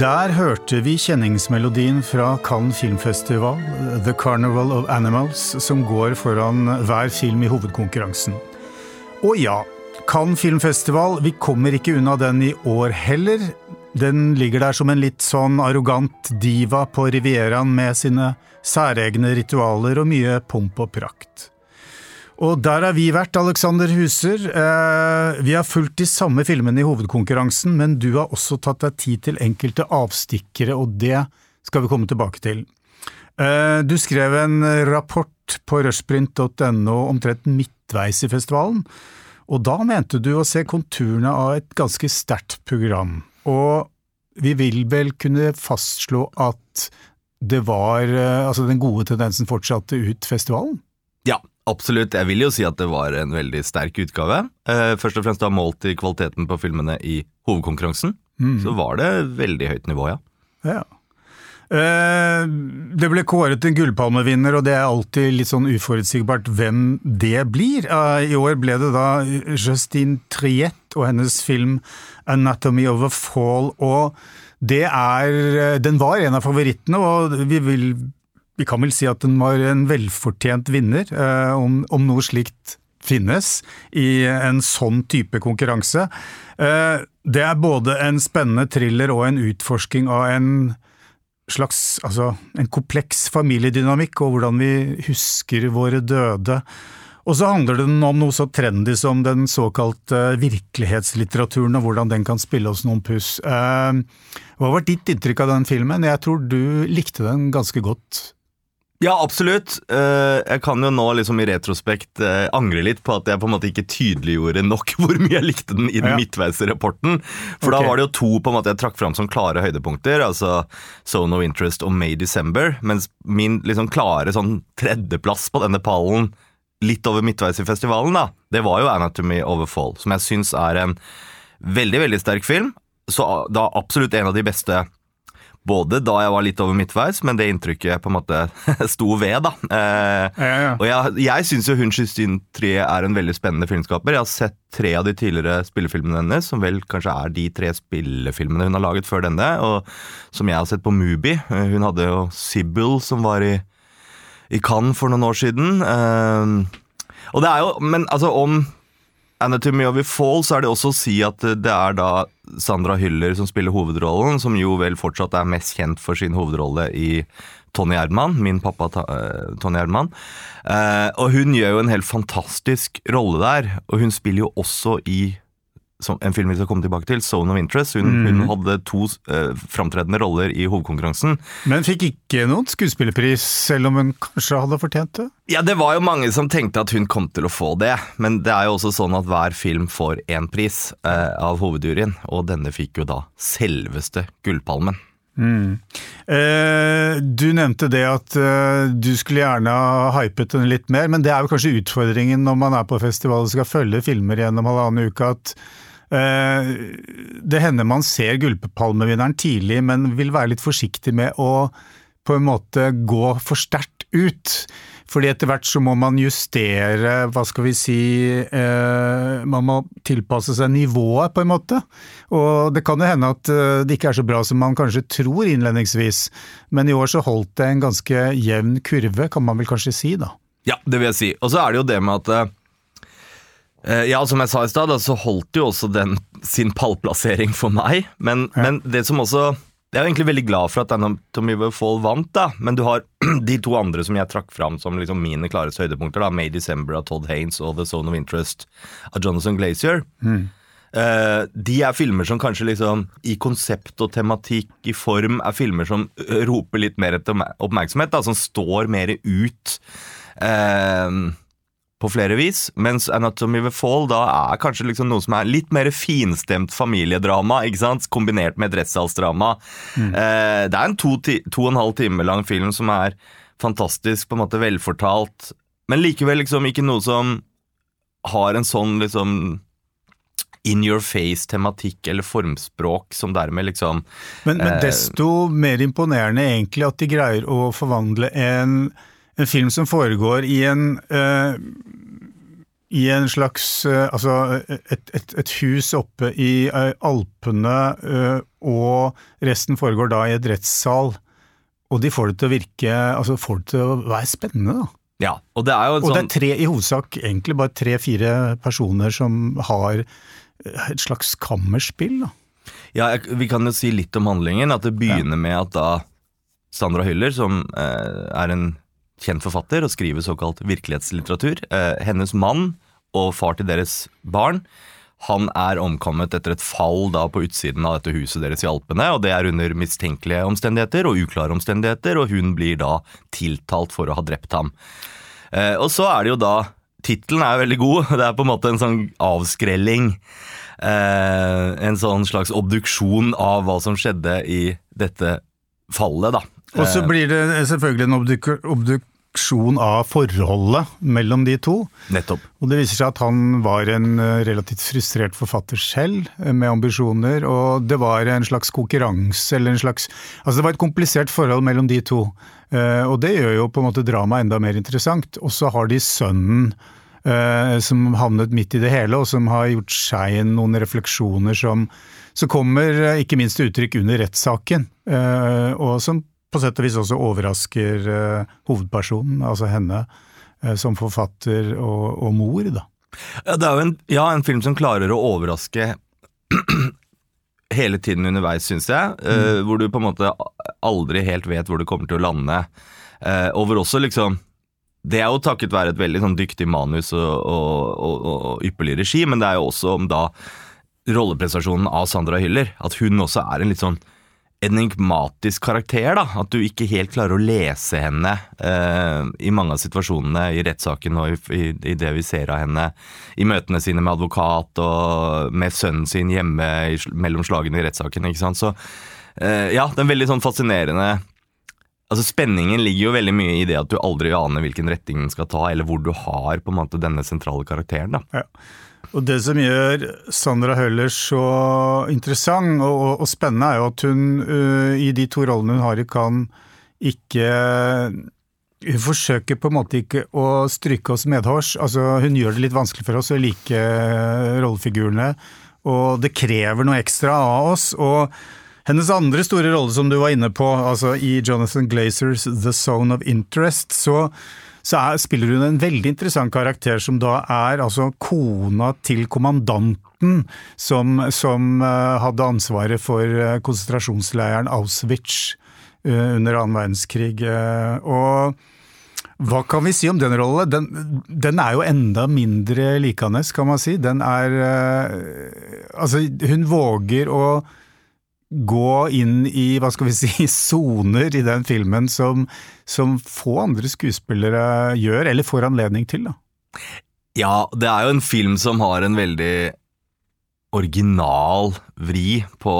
Der hørte vi kjenningsmelodien fra Cannes filmfestival, The Carnival of Animals, som går foran hver film i hovedkonkurransen. Og ja, Cannes filmfestival, vi kommer ikke unna den i år heller. Den ligger der som en litt sånn arrogant diva på Rivieraen med sine særegne ritualer og mye pomp og prakt. Og der har vi vært, Alexander Huser. Eh, vi har fulgt de samme filmene i hovedkonkurransen, men du har også tatt deg tid til enkelte avstikkere, og det skal vi komme tilbake til. Eh, du skrev en rapport på rushprint.no omtrent midtveis i festivalen, og da mente du å se konturene av et ganske sterkt program. Og vi vil vel kunne fastslå at det var eh, altså den gode tendensen fortsatte ut festivalen? Ja, absolutt. Jeg vil jo si at det var en veldig sterk utgave. Eh, først og fremst da målt i kvaliteten på filmene i hovedkonkurransen. Mm. Så var det veldig høyt nivå, ja. Ja. Eh, det ble kåret en gullpalmevinner, og det er alltid litt sånn uforutsigbart hvem det blir. Eh, I år ble det da Justine Triette og hennes film 'Anatomy of a Fall'. og det er, Den var en av favorittene, og vi, vil, vi kan vel si at den var en velfortjent vinner, eh, om, om noe slikt finnes i en sånn type konkurranse. Det er både en spennende thriller og en utforsking av en slags altså, en kompleks familiedynamikk, og hvordan vi husker våre døde. Og så handler det om noe så trendy som den såkalte virkelighetslitteraturen, og hvordan den kan spille oss noen puss. Hva var ditt inntrykk av den filmen? Jeg tror du likte den ganske godt. Ja, absolutt. Jeg kan jo nå liksom i retrospekt angre litt på at jeg på en måte ikke tydeliggjorde nok hvor mye jeg likte den i den Ja. midtveisrapporten. For okay. da var det jo to på en måte jeg trakk fram som klare høydepunkter, altså Zone of Interest og May December. Mens min liksom klare sånn tredjeplass på denne pallen, litt over midtveis i festivalen, da, det var jo Anatomy of a Fall, som jeg syns er en veldig, veldig sterk film. Så da absolutt en av de beste både da jeg var litt over midtveis, men det inntrykket på en måte sto ved, da. Eh, Ja, ja. og jeg, jeg syns jo hun Justine Trier er en veldig spennende filmskaper. Jeg har sett tre av de tidligere spillefilmene hennes, som vel kanskje er de tre spillefilmene hun har laget før denne, og som jeg har sett på Mubi. Eh, Hun hadde jo Sibyl, som var i, i Cannes for noen år siden. Eh, og det er jo, men altså om Anatomy of a Fall, så er det også å si at det er da Sandra Hyller som spiller hovedrollen, som jo vel fortsatt er mest kjent for sin hovedrolle i Tony Erdmann, min pappa eh, Tony Erdmann. Eh, og hun gjør jo en helt fantastisk rolle der, og hun spiller jo også i som, en film vi skal komme tilbake til, Zone of Interest. Hun, hun hadde to uh, framtredende roller i hovedkonkurransen. Men fikk ikke noen skuespillerpris, selv om hun kanskje hadde fortjent det? Ja, det var jo mange som tenkte at hun kom til å få det, men det er jo også sånn at hver film får én pris eh, av hovedjuryen, og denne fikk jo da selveste Gullpalmen. Eh, du nevnte det at eh, du skulle gjerne ha hypet den litt mer, men det er jo kanskje utfordringen når man er på festival og skal følge filmer gjennom halvannen uke, at eh, det hender man ser Gullpalmevinneren tidlig, men vil være litt forsiktig med å på en måte gå for sterkt ut. Fordi etter hvert så må man justere, hva skal vi si, eh, man må tilpasse seg nivået på en måte. Og det kan jo hende at eh, det ikke er så bra som man kanskje tror innledningsvis, men i år så holdt det en ganske jevn kurve, kan man vel kanskje si da. Ja, det vil jeg si. Og så er det jo det med at eh, Ja, som jeg sa i stad, så holdt jo også den sin pallplassering for meg. Men, men det som også Jeg er egentlig veldig glad for at Anatomy of Fall vant, da. Men du har de to andre som jeg trakk fram som liksom mine klareste høydepunkter. da May December av Todd Haynes og The Zone of Interest av Jonathan Glacier. Eh, de er filmer som kanskje liksom i konsept og tematikk, i form, er filmer som roper litt mer etter oppmerksomhet, da, som står mer ut eh, på flere vis. Mens Anatomy of a Fall da er kanskje liksom noe som er litt mer finstemt familiedrama, ikke sant? kombinert med et rettssalsdrama. Eh, det er en to, ti, to og en halv time lang film som er fantastisk, på en måte velfortalt, men likevel liksom ikke noe som har en sånn liksom in your face-tematikk eller formspråk som dermed liksom Men, men Eh, desto mer imponerende egentlig at de greier å forvandle en, en film som foregår i en, uh, i en slags uh, Altså et, et, et hus oppe i eh, Alpene, uh, og resten foregår da i et rettssal. Og de får det til å virke Altså får det til å være spennende, da. Ja, og det er jo sånn... Og det sånn er tre, i hovedsak egentlig bare tre-fire personer som har et slags kammerspill, da. Ja, jeg, Vi kan jo si litt om handlingen. At det begynner med at da Sandra Hyller, som eh, er en kjent forfatter og skriver såkalt virkelighetslitteratur, eh, hennes mann og far til deres barn, han er omkommet etter et fall da på utsiden av dette huset deres i Alpene. og Det er under mistenkelige omstendigheter og uklare omstendigheter, og hun blir da tiltalt for å ha drept ham. Eh, og så er det jo da Tittelen er veldig god. Det er på en måte en sånn avskrelling. Eh, en sånn slags obduksjon av hva som skjedde i dette fallet, da. Og så Eh, blir det selvfølgelig en obduk obduksjon av forholdet mellom de to. Nettopp. Og det viser seg at han var en eh, relativt frustrert forfatter selv, eh, med ambisjoner, og det var en slags konkurranse, eller en slags Altså det var et komplisert forhold mellom de to, Eh, og det gjør jo på en måte dramaet enda mer interessant. Og så har de sønnen som havnet midt i det hele, og som har gjort seg noen refleksjoner som, som kommer ikke minst til uttrykk under rettssaken, og som på sett og vis også overrasker uh, hovedpersonen, altså henne, uh, som forfatter og, og mor, da. Ja, det er jo en, ja, en film som klarer å overraske hele tiden underveis, syns jeg. eh, hvor du på en måte aldri helt vet hvor du kommer til å lande. Og hvor også liksom Det er jo takket være et veldig sånn dyktig manus og, og, og, og ypperlig regi, men det er jo også om da rolleprestasjonen av Sandra Hyller. At hun også er en litt sånn enigmatisk karakter. da, At du ikke helt klarer å lese henne eh, i mange av situasjonene i rettssaken og i, i, det vi ser av henne i møtene sine med advokat og med sønnen sin hjemme i, mellom slagene i rettssaken. ikke sant, så eh, Ja, det er veldig sånn fascinerende Altså Spenningen ligger jo veldig mye i det at du aldri aner hvilken retning den skal ta, eller hvor du har på en måte denne sentrale karakteren. da. Og det som gjør Sandra Høller så interessant og, og, og spennende, er jo at hun uh, i de to rollene hun har i Cannes, ikke Hun forsøker på en måte ikke å stryke oss medhårs. Altså, hun gjør det litt vanskelig for oss å like øh, rollefigurene, og det krever noe ekstra av oss. og hennes andre store rolle som du var inne på, altså i Jonathan Glazers The Zone of Interest, så, så er, spiller hun en veldig interessant karakter som da er altså kona til kommandanten som, som eh, hadde ansvaret for eh, konsentrasjonsleiren Auschwitz eh, under annen verdenskrig. og hva kan vi si om den rollen? Den, den er jo enda mindre likende, kan man si. Den er Altså, hun våger å gå inn i, hva skal vi si, soner i den filmen som, som få andre skuespillere gjør, eller får anledning til, da. Ja, det er jo en film som har en veldig original vri på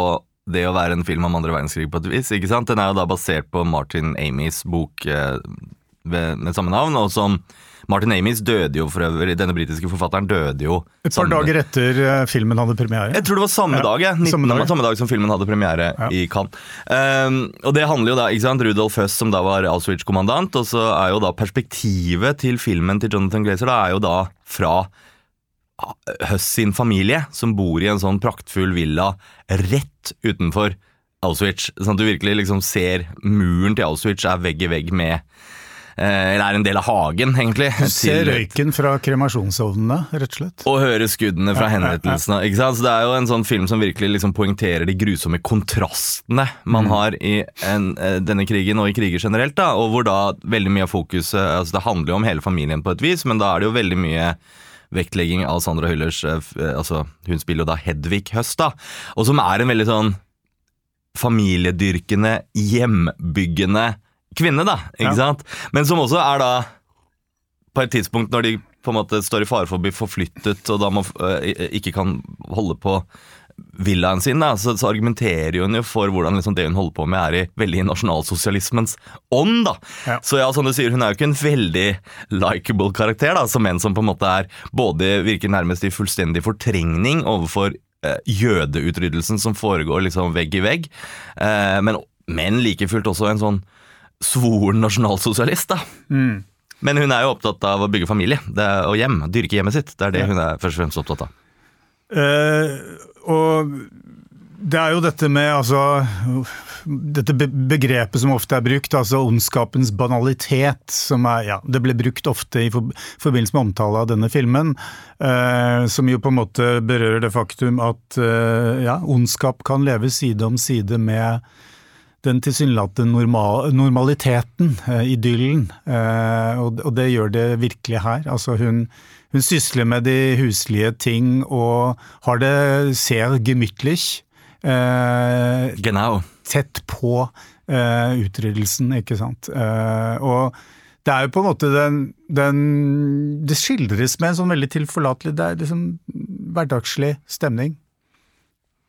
det å være en film om andre verdenskrig på et vis. ikke sant? Den er jo da basert på Martin Amys bok eh, med samme navn, og som Martin Amis døde jo for øvrig, denne britiske forfatteren døde jo Et par samme- dager etter eh, filmen hadde premiere. Jeg tror det var samme Ja, dag, ja. 19. samme dag. Samme dag som filmen hadde premiere Ja. i Cannes. Um, og det handler jo da, ikke sant, Rudolf Høss som da var Auschwitz-kommandant, og så er jo da perspektivet til filmen til Jonathan Glazer da er jo da fra Høss sin familie, som bor i en sånn praktfull villa rett utenfor Auschwitz. Sånn at du virkelig liksom ser muren til Auschwitz er vegg i vegg med Eller er en del av hagen, egentlig. Du ser røyken fra kremasjonsovnene, rett og slett. og hører skuddene fra Ja, ja, ja. henrettelsene. Ikke sant? Så Det er jo en sånn film som virkelig liksom poengterer de grusomme kontrastene man Mm. har i en, eh, denne krigen og i kriger generelt. da, Og hvor da veldig mye av fokuset altså Det handler jo om hele familien på et vis, men da er det jo veldig mye vektlegging av Sandra Hyllers eh, eh, altså Hun spiller jo da Hedvig Høst, da, og som er en veldig sånn familiedyrkende, hjembyggende kvinne, da. Ikke Ja. sant? Men som også er da på et tidspunkt når de på en måte står i fare for å bli forflyttet og da må, øh, ikke kan holde på villaen sin, da, så, så argumenterer hun jo for hvordan liksom det hun holder på med er i veldig i nasjonalsosialismens ånd. da. Ja. Så ja, som du sier, hun er jo ikke en veldig likeable karakter, da, som en som på en måte er både virker nærmest i fullstendig fortrengning overfor eh, jødeutryddelsen som foregår liksom vegg i vegg, eh, men, men like fullt også en sånn svoren nasjonalsosialist. da. Mm. Men hun er jo opptatt av å bygge familie det er, og hjem. Dyrke hjemmet sitt. Det er det Ja. hun er først og fremst opptatt av. Uh, og det er jo dette med altså Dette begrepet som ofte er brukt, altså ondskapens banalitet, som er Ja, det ble brukt ofte i forbindelse med omtale av denne filmen, eh, som jo på en måte berører det faktum at eh, ja, ondskap kan leve side om side med den tilsynelatende normal, normaliteten, eh, idyllen, eh, og, det gjør det virkelig her. Altså hun, hun sysler med de huslige ting og har det sehr gemütlich. Eh, Genau. tett på eh, utryddelsen, ikke sant. Eh, og det er jo på en måte den, den Det skildres med en sånn veldig tilforlatelig Det er liksom hverdagslig stemning,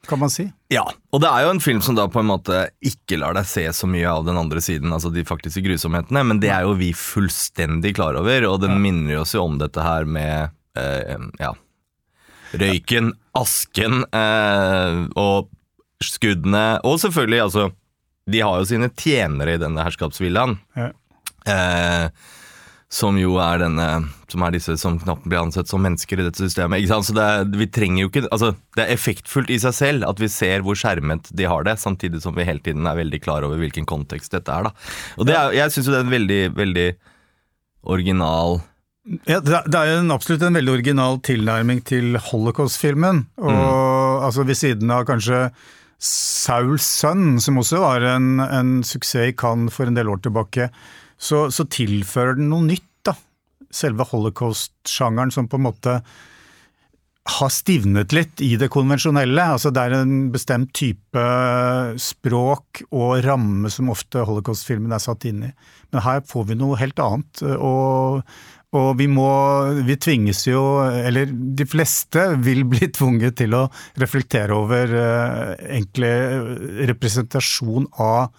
kan man si. Ja, og det er jo en film som da på en måte ikke lar deg se så mye av den andre siden, altså de faktiske grusomhetene, men det er jo vi fullstendig klar over, og den minner oss jo om dette her med eh, ja, røyken, asken eh, og skuddene, og selvfølgelig, altså, de har jo sine tjenere i denne herskapsvillaen, Ja. eh, som jo er denne Som er disse som knapt blir ansett som mennesker i dette systemet. Så det er, vi trenger jo ikke Altså, det er effektfullt i seg selv at vi ser hvor skjermet de har det, samtidig som vi hele tiden er veldig klar over hvilken kontekst dette er. da. Og det er, jeg syns jo det er en veldig, veldig original Ja, det er- en, absolutt en veldig original tilnærming til holocaust-filmen. Og altså ved siden av kanskje Sauls sønn, som også var en, en suksess i Cannes for en del år tilbake, så, så tilfører den noe nytt, da. Selve holocaust-sjangeren som på en måte har stivnet litt i det konvensjonelle. Altså det er en bestemt type språk og ramme som ofte holocaust-filmen er satt inn i. Men her får vi noe helt annet. Og, og vi må Vi tvinges jo, eller de fleste vil bli tvunget til å reflektere over uh, egentlig representasjon av,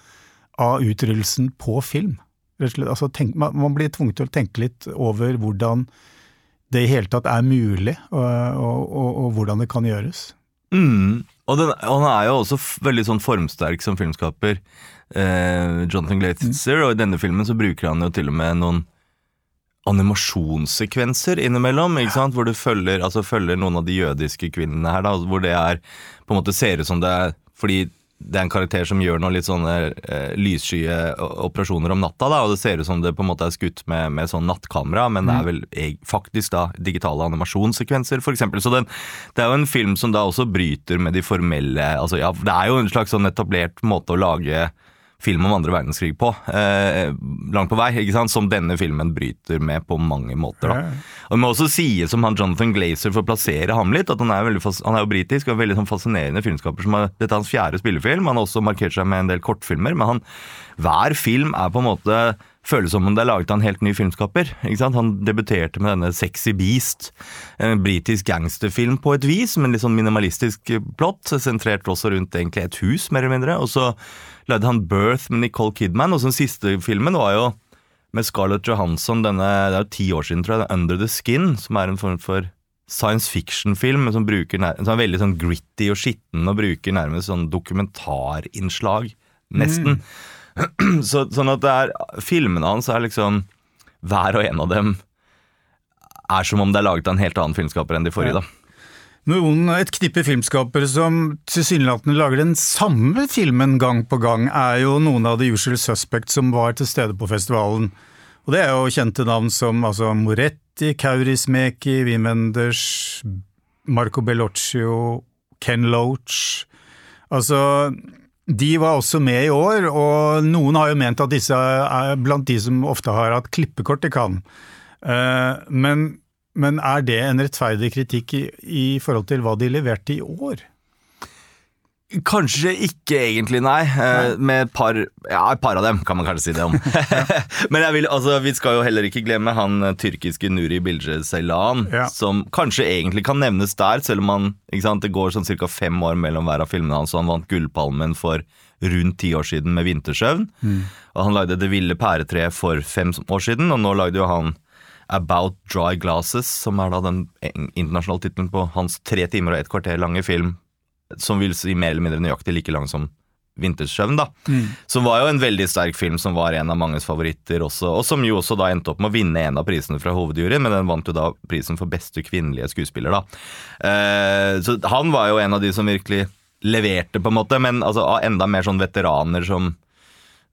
av utryddelsen på film. Slett. Altså, tenk, man, man blir tvunget til å tenke litt over hvordan det i hele tatt er mulig, og, og, og, og hvordan det kan gjøres. Mm. Og, den, han er jo også veldig sånn formsterk som filmskaper. Eh, Jonathan Glazer, og i denne filmen så bruker han jo til og med noen animasjonssekvenser innimellom, ikke sant? hvor du følger, altså følger noen av de jødiske kvinnene her, da, hvor det er på en måte ser ut som det er fordi det er en karakter som gjør noen litt sånne eh, lysskye operasjoner om natta, da, og det ser ut som det på en måte er skutt med, med sånn nattkamera, men det er vel eg- faktisk da digitale animasjonssekvenser, eksempel. Så den, det er jo en film som da også bryter med de formelle altså ja, Det er jo en slags sånn etablert måte å lage film om andre verdenskrig på, eh, langt på vei, ikke sant? som denne filmen bryter med på mange måter. da. Og Det må også sies om han Jonathan Glazer for å plassere ham litt, at han er, veldig, han er jo britisk og en veldig sånn fascinerende filmskaper. som er, Dette er hans fjerde spillefilm. Han har også markert seg med en del kortfilmer, men han, hver film er på en måte føles som om det er laget av en helt ny filmskaper. Han debuterte med denne Sexy Beast, en britisk gangsterfilm på et vis, med en litt sånn minimalistisk plott, sentrert også rundt egentlig et hus, mer eller mindre. Og så lagde han Birth med Nicole Kidman, og så den siste filmen var jo med Scarlett Johansson, denne, det er jo ti år siden, tror jeg, Under the Skin, som er en form for science fiction-film, men som, som er veldig sånn gritty og skitten, og bruker nærmest sånn dokumentarinnslag, nesten. Så, sånn at det er, filmene hans er liksom, hver og en av dem er som om det er laget av en helt annen filmskaper enn de forrige, da. Noen, et knippe filmskapere som tilsynelatende lager den samme filmen gang på gang, er jo noen av The Usual Suspects som var til stede på festivalen. Og det er jo kjente navn som altså, Moretti, Kaurismäki, Wim Wenders, Marco Bellocchio, Ken Loach. Altså, de var også med i år, og noen har jo ment at disse er blant de som ofte har hatt klippekort i Cannes. Eh, men, er det en rettferdig kritikk i forhold til hva de leverte i år? Kanskje ikke egentlig, nei. nei. Med et par, ja, et par av dem, kan man kanskje si det om. Men jeg vil, altså, vi skal jo heller ikke glemme han eh, tyrkiske Nuri Bilge Ceylan, Ja. som kanskje egentlig kan nevnes der, selv om han, sant, det går sånn ca. fem år mellom hver av filmene hans, og han vant Gullpalmen for rundt ti år siden med Vintersøvn. Og han lagde Det ville pæretreet for fem år siden, og nå lagde jo han About Dry Glasses, som er da den internasjonale tittelen på hans tre timer og et kvarter lange film som vil si mer eller mindre nøyaktig like lang som 'Vintersøvn', da. Som var jo en veldig sterk film, som var en av manges favoritter også, og som jo også da endte opp med å vinne en av prisene fra hovedjuryen, men den vant jo da prisen for beste kvinnelige skuespiller, da. Eh, så han var jo en av de som virkelig leverte, på en måte, men altså enda mer sånn veteraner som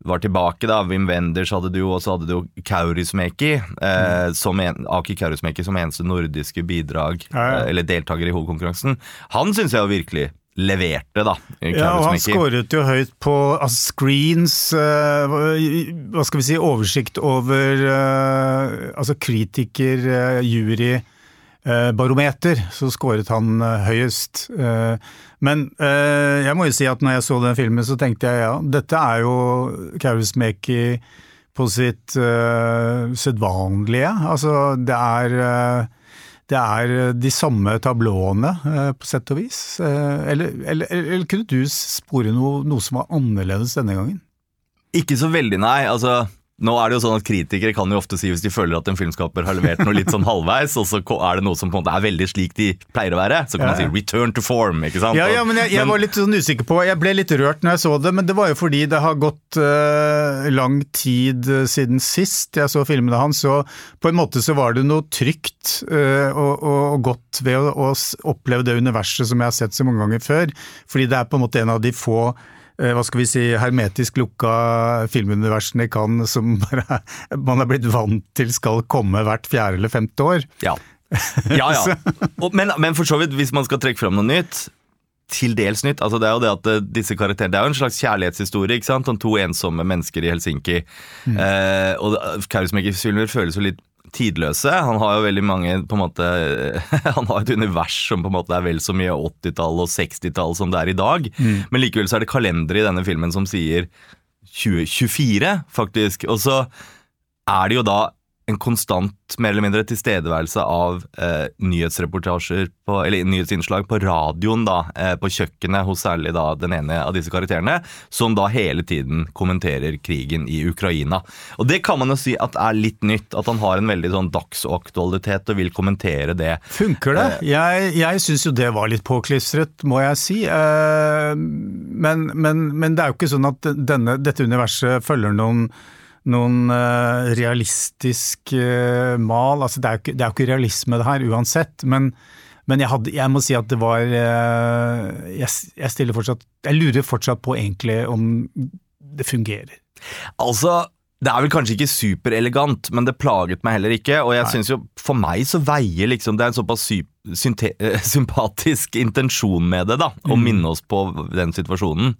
var tilbake, da. Wim Wenders hadde du og så hadde du jo Kaurismäki. Eh, som en, Aki Kaurismäki som eneste nordiske bidrag, Ja, ja. eh, eller deltaker i hovedkonkurransen. Han syns jeg jo virkelig leverte, da. Ja, og han skåret jo høyt på altså, screens, uh, hva- skal vi si, oversikt over uh, altså kritiker, uh, jury, barometer, så skåret han høyest. Men jeg må jo si at når jeg så den filmen, så tenkte jeg ja, dette er jo Kaurismäki på sitt sedvanlige. Altså, det er det er de samme tablåene, eh, på sett og vis. Eh, Eller, eller, eller kunne du spore noe, noe som var annerledes denne gangen? Ikke så veldig, nei. altså nå er det jo sånn at Kritikere kan jo ofte si hvis de føler at en filmskaper har levert noe litt sånn halvveis, og så er det noe som på en måte er veldig slik de pleier å være, så kan man si 'return to form'. ikke sant? Ja, ja, men jeg, jeg var litt sånn usikker på Jeg ble litt rørt når jeg så det, men det var jo fordi det har gått uh, lang tid eh, siden sist jeg så filmene hans, så på en måte så var det noe trygt uh, og, og, godt ved å, å oppleve det universet som jeg har sett så mange ganger før. Fordi det er på en måte en av de få hva skal vi si, hermetisk lukka filmuniversene i Cannes som bare man er blitt vant til skal komme hvert fjerde eller femte år. Ja, ja. ja. Og, men, men for så vidt, hvis man skal trekke fram noe nytt til dels nytt. altså Det er jo det at eh, disse karakterene Det er jo en slags kjærlighetshistorie ikke sant? om to ensomme mennesker i Helsinki. Eh, og Kaurismäkis filmer føles jo litt tidløse. Han har jo veldig mange på en måte Han har et univers som på en måte er vel så mye 80-tall og 60-tall som det er i dag. Men likevel så er det kalender i denne filmen som sier 2024, faktisk. Og så er det jo da en konstant mer eller mindre tilstedeværelse av eh, nyhetsreportasjer på, eller nyhetsinnslag på radioen da, eh, på kjøkkenet hos særlig da den ene av disse karakterene, som da hele tiden kommenterer krigen i Ukraina. Og det kan man jo si at er litt nytt, at han har en veldig sånn dagsaktualitet og vil kommentere det. Funker det? Jeg, jeg syns jo det var litt påklistret, må jeg si. Eh, Men, men, men det er jo ikke sånn at denne, dette universet følger noen noen uh, realistisk uh, mal. Altså, det, er jo ikke, ikke realisme det her, uansett. Men, men jeg, hadde, jeg må si at det var uh, jeg, jeg stiller fortsatt Jeg lurer fortsatt på egentlig om det fungerer. Altså, det er vel kanskje ikke superelegant, men det plaget meg heller ikke. Og jeg syns jo, for meg så veier liksom Det er en såpass eh, sympatisk intensjon med det, da. Å Mm. minne oss på den situasjonen.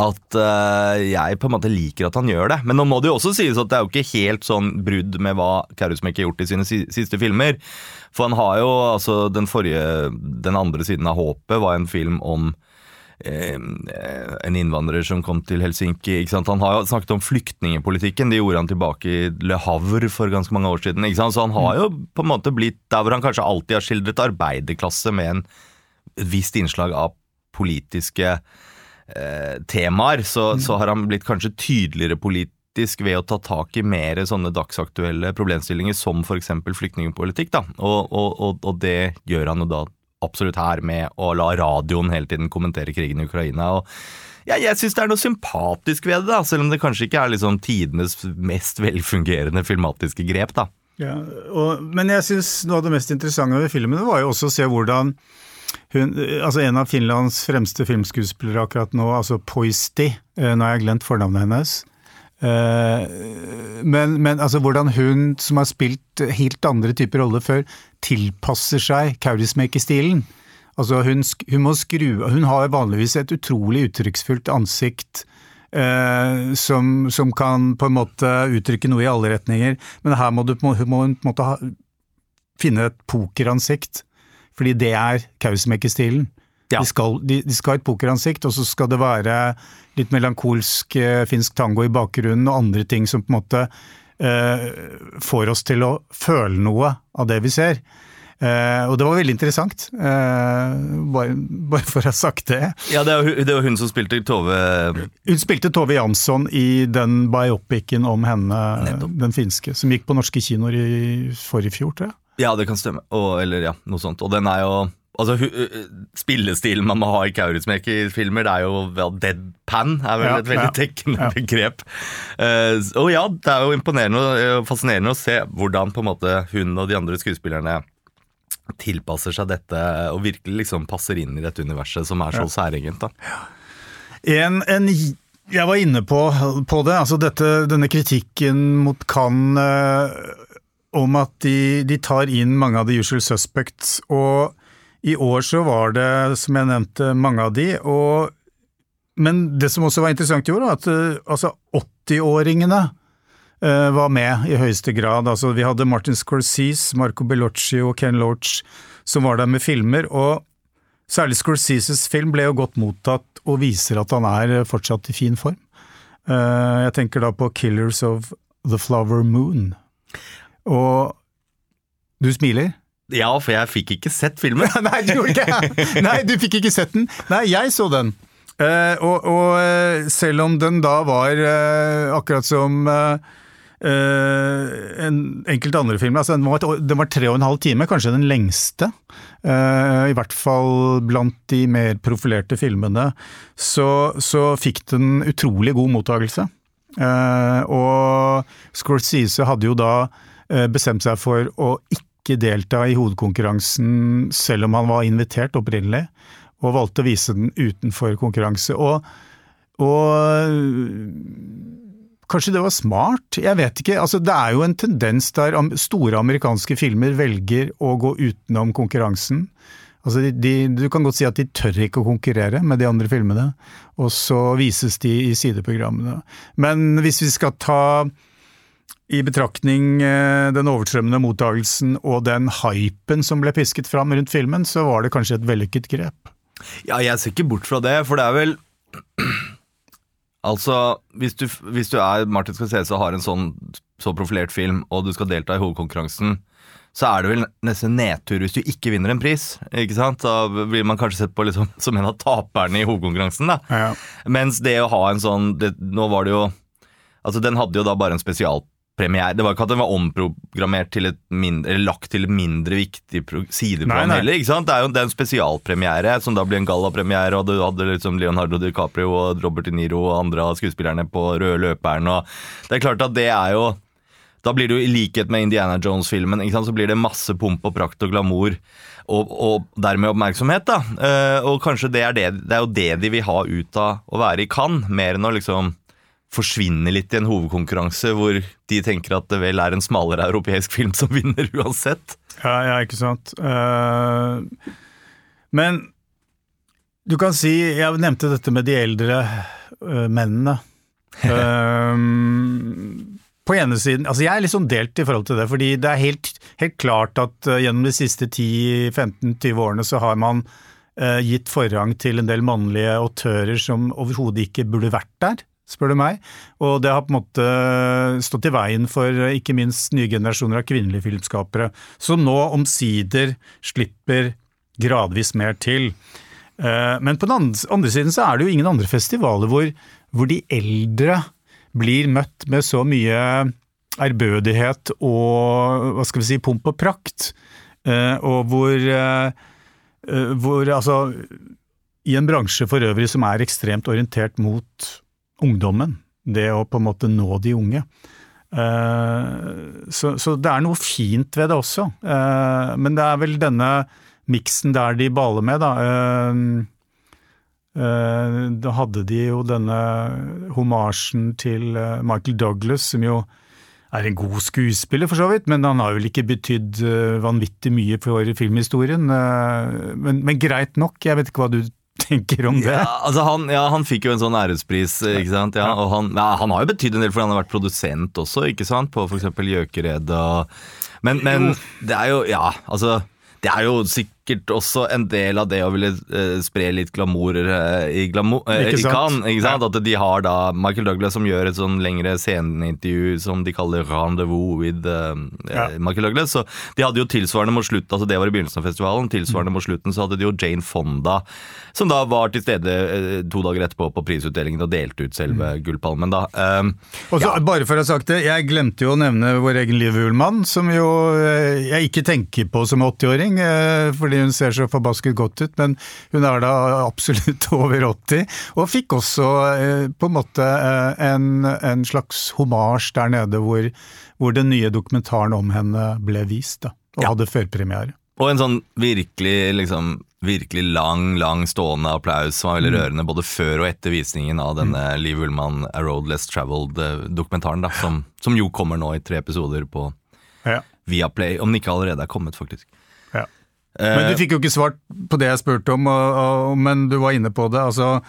At uh, jeg på en måte liker at han gjør det. Men nå må det jo også sies at det er jo ikke helt sånn brudd med hva Kaurismäki har gjort i sine siste filmer. For han har jo altså den forrige Den andre siden av håpet var en film om eh, en innvandrer som kom til Helsinki. Han har jo snakket om flyktningepolitikken, det gjorde han tilbake i Le Havre for ganske mange år siden. Så han har jo på en måte blitt der hvor han kanskje alltid har skildret arbeiderklasse med en visst innslag av politiske eh, temaer, så, så har han blitt kanskje tydeligere politisk ved å ta tak i mer sånne dagsaktuelle problemstillinger som f.eks. flyktningpolitikk. da, og, og, og, og det gjør han jo da absolutt her med å la radioen hele tiden kommentere krigen i Ukraina. og ja, jeg syns det er noe sympatisk ved det, da, selv om det kanskje ikke er liksom tidenes mest velfungerende filmatiske grep. da. Ja, og, men jeg syns noe av det mest interessante ved filmen var jo også å se hvordan hun, altså En av Finlands fremste filmskuespillere akkurat nå, altså Poisti, eh, nå har jeg glemt fornavnet hennes. Eh, Men, men altså hvordan hun, som har spilt helt andre typer roller før, tilpasser seg Kaurismäki-stilen. Altså hun, hun må skru Hun har vanligvis et utrolig uttrykksfullt ansikt. Eh, som, som kan på en måte uttrykke noe i alle retninger, men her må du må, må hun på en måte ha, finne et pokeransikt, fordi det er Kaurismäki-stilen. Ja. De, skal, de, de skal ha et pokeransikt, og så skal det være litt melankolsk eh, finsk tango i bakgrunnen og andre ting som på en måte får oss til å føle noe av det vi ser. Eh, og det var veldig interessant, eh, bare, bare for å ha sagt det. Ja, det var, det hun som spilte Tove Hun spilte Tove Jansson i den biopicen om henne, Nettopp. den finske, som gikk på norske kinoer i forrige fjor, tror jeg. Ja, det kan stemme. Og, eller ja, noe sånt. Og den er jo Altså, Spillestilen man må ha i Kaurismäki-filmer, det er jo vel deadpan, er vel Ja, et veldig ja, tekkende ja. begrep. Uh, og ja, det er jo imponerende og fascinerende å se hvordan på en måte hun og de andre skuespillerne tilpasser seg dette og virkelig liksom passer inn i dette universet som er så særegent. da. En, en, jeg var inne på, på det, altså dette, denne kritikken mot Cannes eh, om at de, de tar inn mange av the usual suspects, og i år så var det, som jeg nevnte, mange av de, og, men det som også var interessant i år, var at eh, altså 80-åringene uh, var med i høyeste grad. Altså, vi hadde Martin Scorsese, Marco Bellocci og Ken Loach som var der med filmer, og Særlig Scorseses film ble jo godt mottatt og viser at han er fortsatt i fin form. Uh, Jeg tenker da på Killers of the Flower Moon. Og du smiler? Ja, for jeg fikk ikke sett filmen. Nei, du gjorde ikke Nei, du fikk ikke sett den. Nei, jeg så den. Uh, og, og eh, selv om den da var uh, akkurat som eh, en enkelte andre filmer, altså den var, den var tre og en halv time, kanskje den lengste. I hvert fall blant de mer profilerte filmene. Så, så fikk den utrolig god mottakelse. Og Scorsese hadde jo da bestemt seg for å ikke delta i hovedkonkurransen selv om han var invitert opprinnelig, og valgte å vise den utenfor konkurranse. Og, og Kanskje det var smart? Jeg vet ikke. Altså, det er jo en tendens der store amerikanske filmer velger å gå utenom konkurransen. Altså, de, de, du kan godt si at de tør ikke å konkurrere med de andre filmene, og så vises de i sideprogrammene. Men hvis vi skal ta i betraktning eh, den overstrømmende mottagelsen og den hypen som ble pisket fram rundt filmen, så var det kanskje et vellykket grep. Ja, jeg ser ikke bort fra det, for det er vel Altså, hvis du, hvis du er Martin Scorsese og har en sånn så profilert film, og du skal delta i hovedkonkurransen, så er det vel nesten nedtur hvis du ikke vinner en pris. ikke sant? Da blir man kanskje sett på liksom, som en av taperne i hovedkonkurransen. da. Ja. Mens det å ha en sånn det, Nå var det jo Altså, den hadde jo da bare en spesialpremiere. Det var ikke at den var omprogrammert til et mindre, eller lagt til et mindre viktig pro- sideprogram heller. ikke sant? Det er jo det er en spesialpremiere, som da blir en gallapremiere, og du hadde liksom Leonardo DiCaprio og Robert De Niro og andre av skuespillerne på røde løperen, og det er klart at det er jo da blir det jo i likhet med Indiana Jones-filmen, ikke sant, så blir det masse pomp og prakt og glamour, og, og dermed oppmerksomhet. da. Uh, og kanskje det er, det, det er jo det de vil ha ut av å være i Cannes, mer enn å liksom forsvinne litt i en hovedkonkurranse hvor de tenker at det vel er en smalere europeisk film som vinner uansett. Ja, ja, ikke sant. Uh, men du kan si Jeg nevnte dette med de eldre uh, mennene. Uh, på ene siden Altså, jeg er litt sånn delt i forhold til det, fordi det er helt, helt klart at gjennom de siste 10-15-20 årene så har man gitt forrang til en del mannlige autører som overhodet ikke burde vært der, spør du meg. Og det har på en måte stått i veien for eh, ikke minst nye generasjoner av kvinnelige filmskapere, som nå omsider slipper gradvis mer til. Eh, Men på den andre- siden så er det jo ingen andre festivaler hvor, hvor de eldre blir møtt med så mye ærbødighet og hva skal vi si, pomp og prakt. Eh, Og hvor, hvor altså I en bransje for øvrig som er ekstremt orientert mot ungdommen, det å på en måte nå de unge. Eh, Så, så det er noe fint ved det også, Eh, men det er vel denne miksen der de baler med, da. Eh, Da hadde de jo denne homasjen til Michael Douglas, som jo er en god skuespiller, for så vidt, men han har vel ikke betydd vanvittig mye for filmhistorien. Men, men greit nok, jeg vet ikke hva du tenker om det. Ja, altså han, ja, han fikk jo en sånn ærespris, ikke sant. Ja, og han, ja, han har jo betydd en del fordi han har vært produsent også, ikke sant. På f.eks. Gjøkeredet og men, men det er jo Ja, altså. Det er jo sikkert også en del av det å ville eh, spre litt glamour eh, i, glamour, eh, Ikke i sant? Cannes. Ikke sant? At de har da Michael Douglas som gjør et sånn lengre sceneintervju som de kaller 'Rendezvous with uh, Ja. Michael Douglas. Så de hadde jo tilsvarende mot slutten, altså det var i begynnelsen av festivalen, tilsvarende mot slutten så hadde de jo Jane Fonda, som da var til stede to dager etterpå på prisutdelingen og delte ut selve gullpalmen. da. Um, Og så, Bare for å ha sagt det, jeg glemte jo å nevne vår egen Liv Ullmann, som jo jeg ikke tenker på som 80-åring. eh, Fordi fordi hun ser så forbasket godt ut, men hun er da absolutt over 80. Og fikk også eh, på en måte eh, en, en slags homasj der nede hvor, hvor, den nye dokumentaren om henne ble vist, da, og ja. hadde førpremiere. Og en sånn virkelig, liksom, virkelig lang, lang stående applaus som var veldig mm. rørende både før og etter visningen av denne mm. Liv Ullmann A Road Less Traveled-dokumentaren, da, som, som, jo kommer nå i tre episoder på ja. Viaplay, om den ikke allerede er kommet, faktisk. Men du fikk jo ikke svart på det jeg spurte om, og, og, men du var inne på det. altså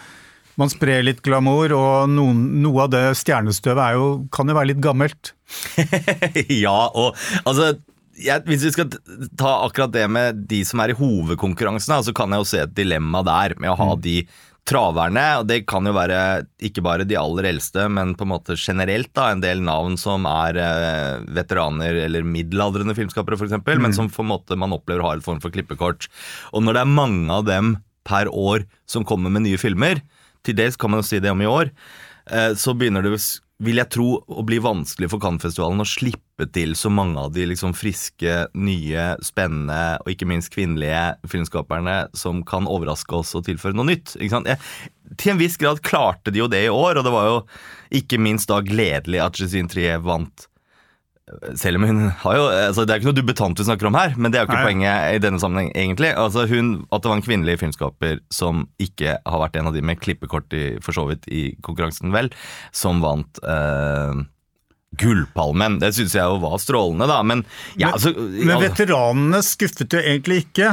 man sprer litt glamour, og noen, noe av det stjernestøvet jo, kan jo være litt gammelt. ja, og altså jeg, hvis vi skal ta akkurat det med de som er i hovedkonkurransene, så kan jeg jo se et dilemma der med å ha mm. de traverne. og Det kan jo være ikke bare de aller eldste, men på en måte generelt da, en del navn som er eh, veteraner eller middelaldrende filmskapere f.eks., mm. men som på en måte man opplever har et form for klippekort. Og når det er mange av dem per år som kommer med nye filmer, til dels kan man jo si det om i år, eh, så begynner det vil jeg tro å bli vanskelig for Cannes-festivalen å slippe til så mange av de liksom friske, nye, spennende og ikke minst kvinnelige filmskaperne som kan overraske oss og tilføre noe nytt. Jeg, til en viss grad klarte de jo det i år, og det var jo ikke minst da gledelig at Jésine Trier vant selv om hun har jo altså Det er ikke noe dubetant vi snakker om her, men det er jo ikke Nei. poenget i denne sammenheng, egentlig. Altså hun, At det var en kvinnelig filmskaper som ikke har vært en av de med klippekort i, for så vidt i konkurransen, vel, som vant eh, Gullpalmen. Det syns jeg jo var strålende, da. Men, ja, men, altså, men veteranene skuffet jo egentlig ikke,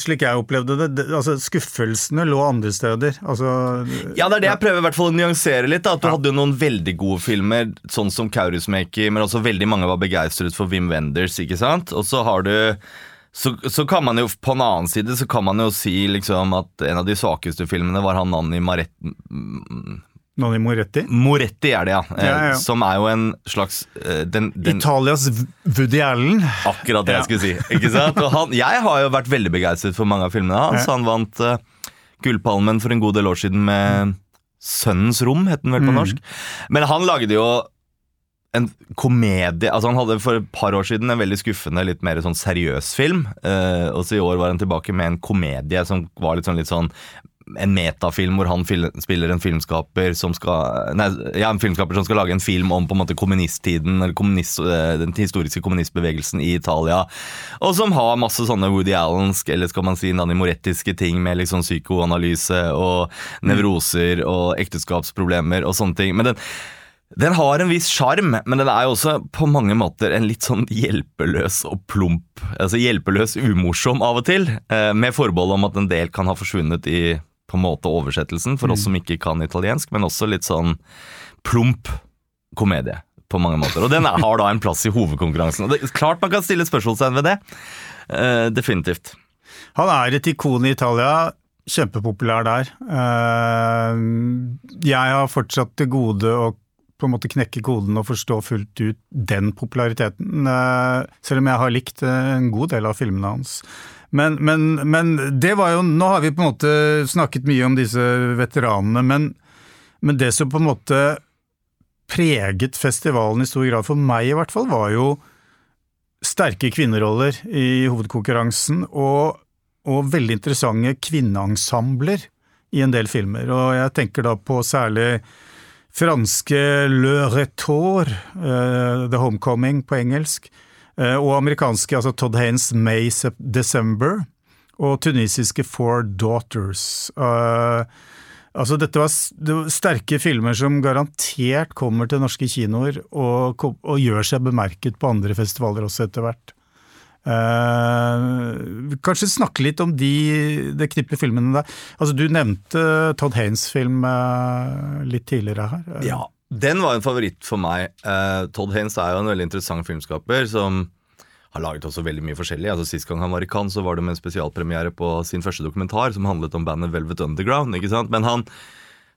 slik jeg opplevde det. Altså, Skuffelsene lå andre steder. Altså, ja, det er det jeg prøver i hvert fall å nyansere litt. Da. At du ja. hadde jo noen veldig gode filmer, sånn som Kaurusmaker, men også veldig mange var begeistret for Wim Wenders, ikke sant. Og så har du så, så, kan man jo på en annen side så kan man jo si liksom at en av de svakeste filmene var han Nanni Maret Nonny Moretti? Moretti er det, ja. ja, ja. Eh, som er jo en slags eh, den, den, Italias Woody Allen. Akkurat det jeg skulle si. ikke sant? Han, jeg har jo vært veldig begeistret for mange av filmene hans. Han vant uh, Gullpalmen for en god del år siden med Sønnens rom, het den vel på mm. norsk. Men han lagde jo en komedie altså Han hadde for et par år siden en veldig skuffende, litt mer sånn seriøs film. Uh, og så i år var han tilbake med en komedie som var litt sånn, litt sånn en metafilm hvor han spiller en filmskaper som skal Nei, ja, en filmskaper som skal lage en film om på en måte kommunisttiden, eller kommunist, eh, den historiske kommunistbevegelsen i Italia. Og som har masse sånne Woody Allensk, eller skal man si Nanni Morettiske ting med liksom psykoanalyse og nevroser og ekteskapsproblemer og sånne ting. Men den den har en viss sjarm, men den er jo også på mange måter en litt sånn hjelpeløs og plump Altså hjelpeløs umorsom av og til, eh, med forbehold om at en del kan ha forsvunnet i på en måte oversettelsen, for oss mm. som ikke kan italiensk, men også litt sånn plump komedie på mange måter. Og den har da en plass i hovedkonkurransen. Og det er Klart man kan stille spørsmålstegn ved det. Uh, definitivt. Han er et ikon i Italia. Kjempepopulær der. Uh, jeg har fortsatt til gode å på en måte knekke koden og forstå fullt ut den populariteten. Uh, selv om jeg har likt en god del av filmene hans. Men, men, men, det var jo Nå har vi på en måte snakket mye om disse veteranene, men, men det som på en måte preget festivalen i stor grad, for meg i hvert fall, var jo sterke kvinneroller i hovedkonkurransen, og, og veldig interessante kvinneensembler i en del filmer. Og jeg tenker da på særlig franske Le Retour, uh, The Homecoming på engelsk, og amerikanske, altså Todd Haynes May December, og tunisiske Four Daughters. Uh, altså dette var, det var, sterke filmer som garantert kommer til norske kinoer, og, og gjør seg bemerket på andre festivaler også etter hvert. Uh, kanskje snakke litt om de, det knippet filmene der. Altså, du nevnte Todd Haynes-film uh, litt tidligere her. Ja, den var en favoritt for meg. Uh, Todd Haynes er jo en veldig interessant filmskaper som har laget også veldig mye forskjellig. Altså Sist gang han var i Cannes, så var det med en spesialpremiere på sin første dokumentar som handlet om bandet Velvet Underground. ikke sant? Men han,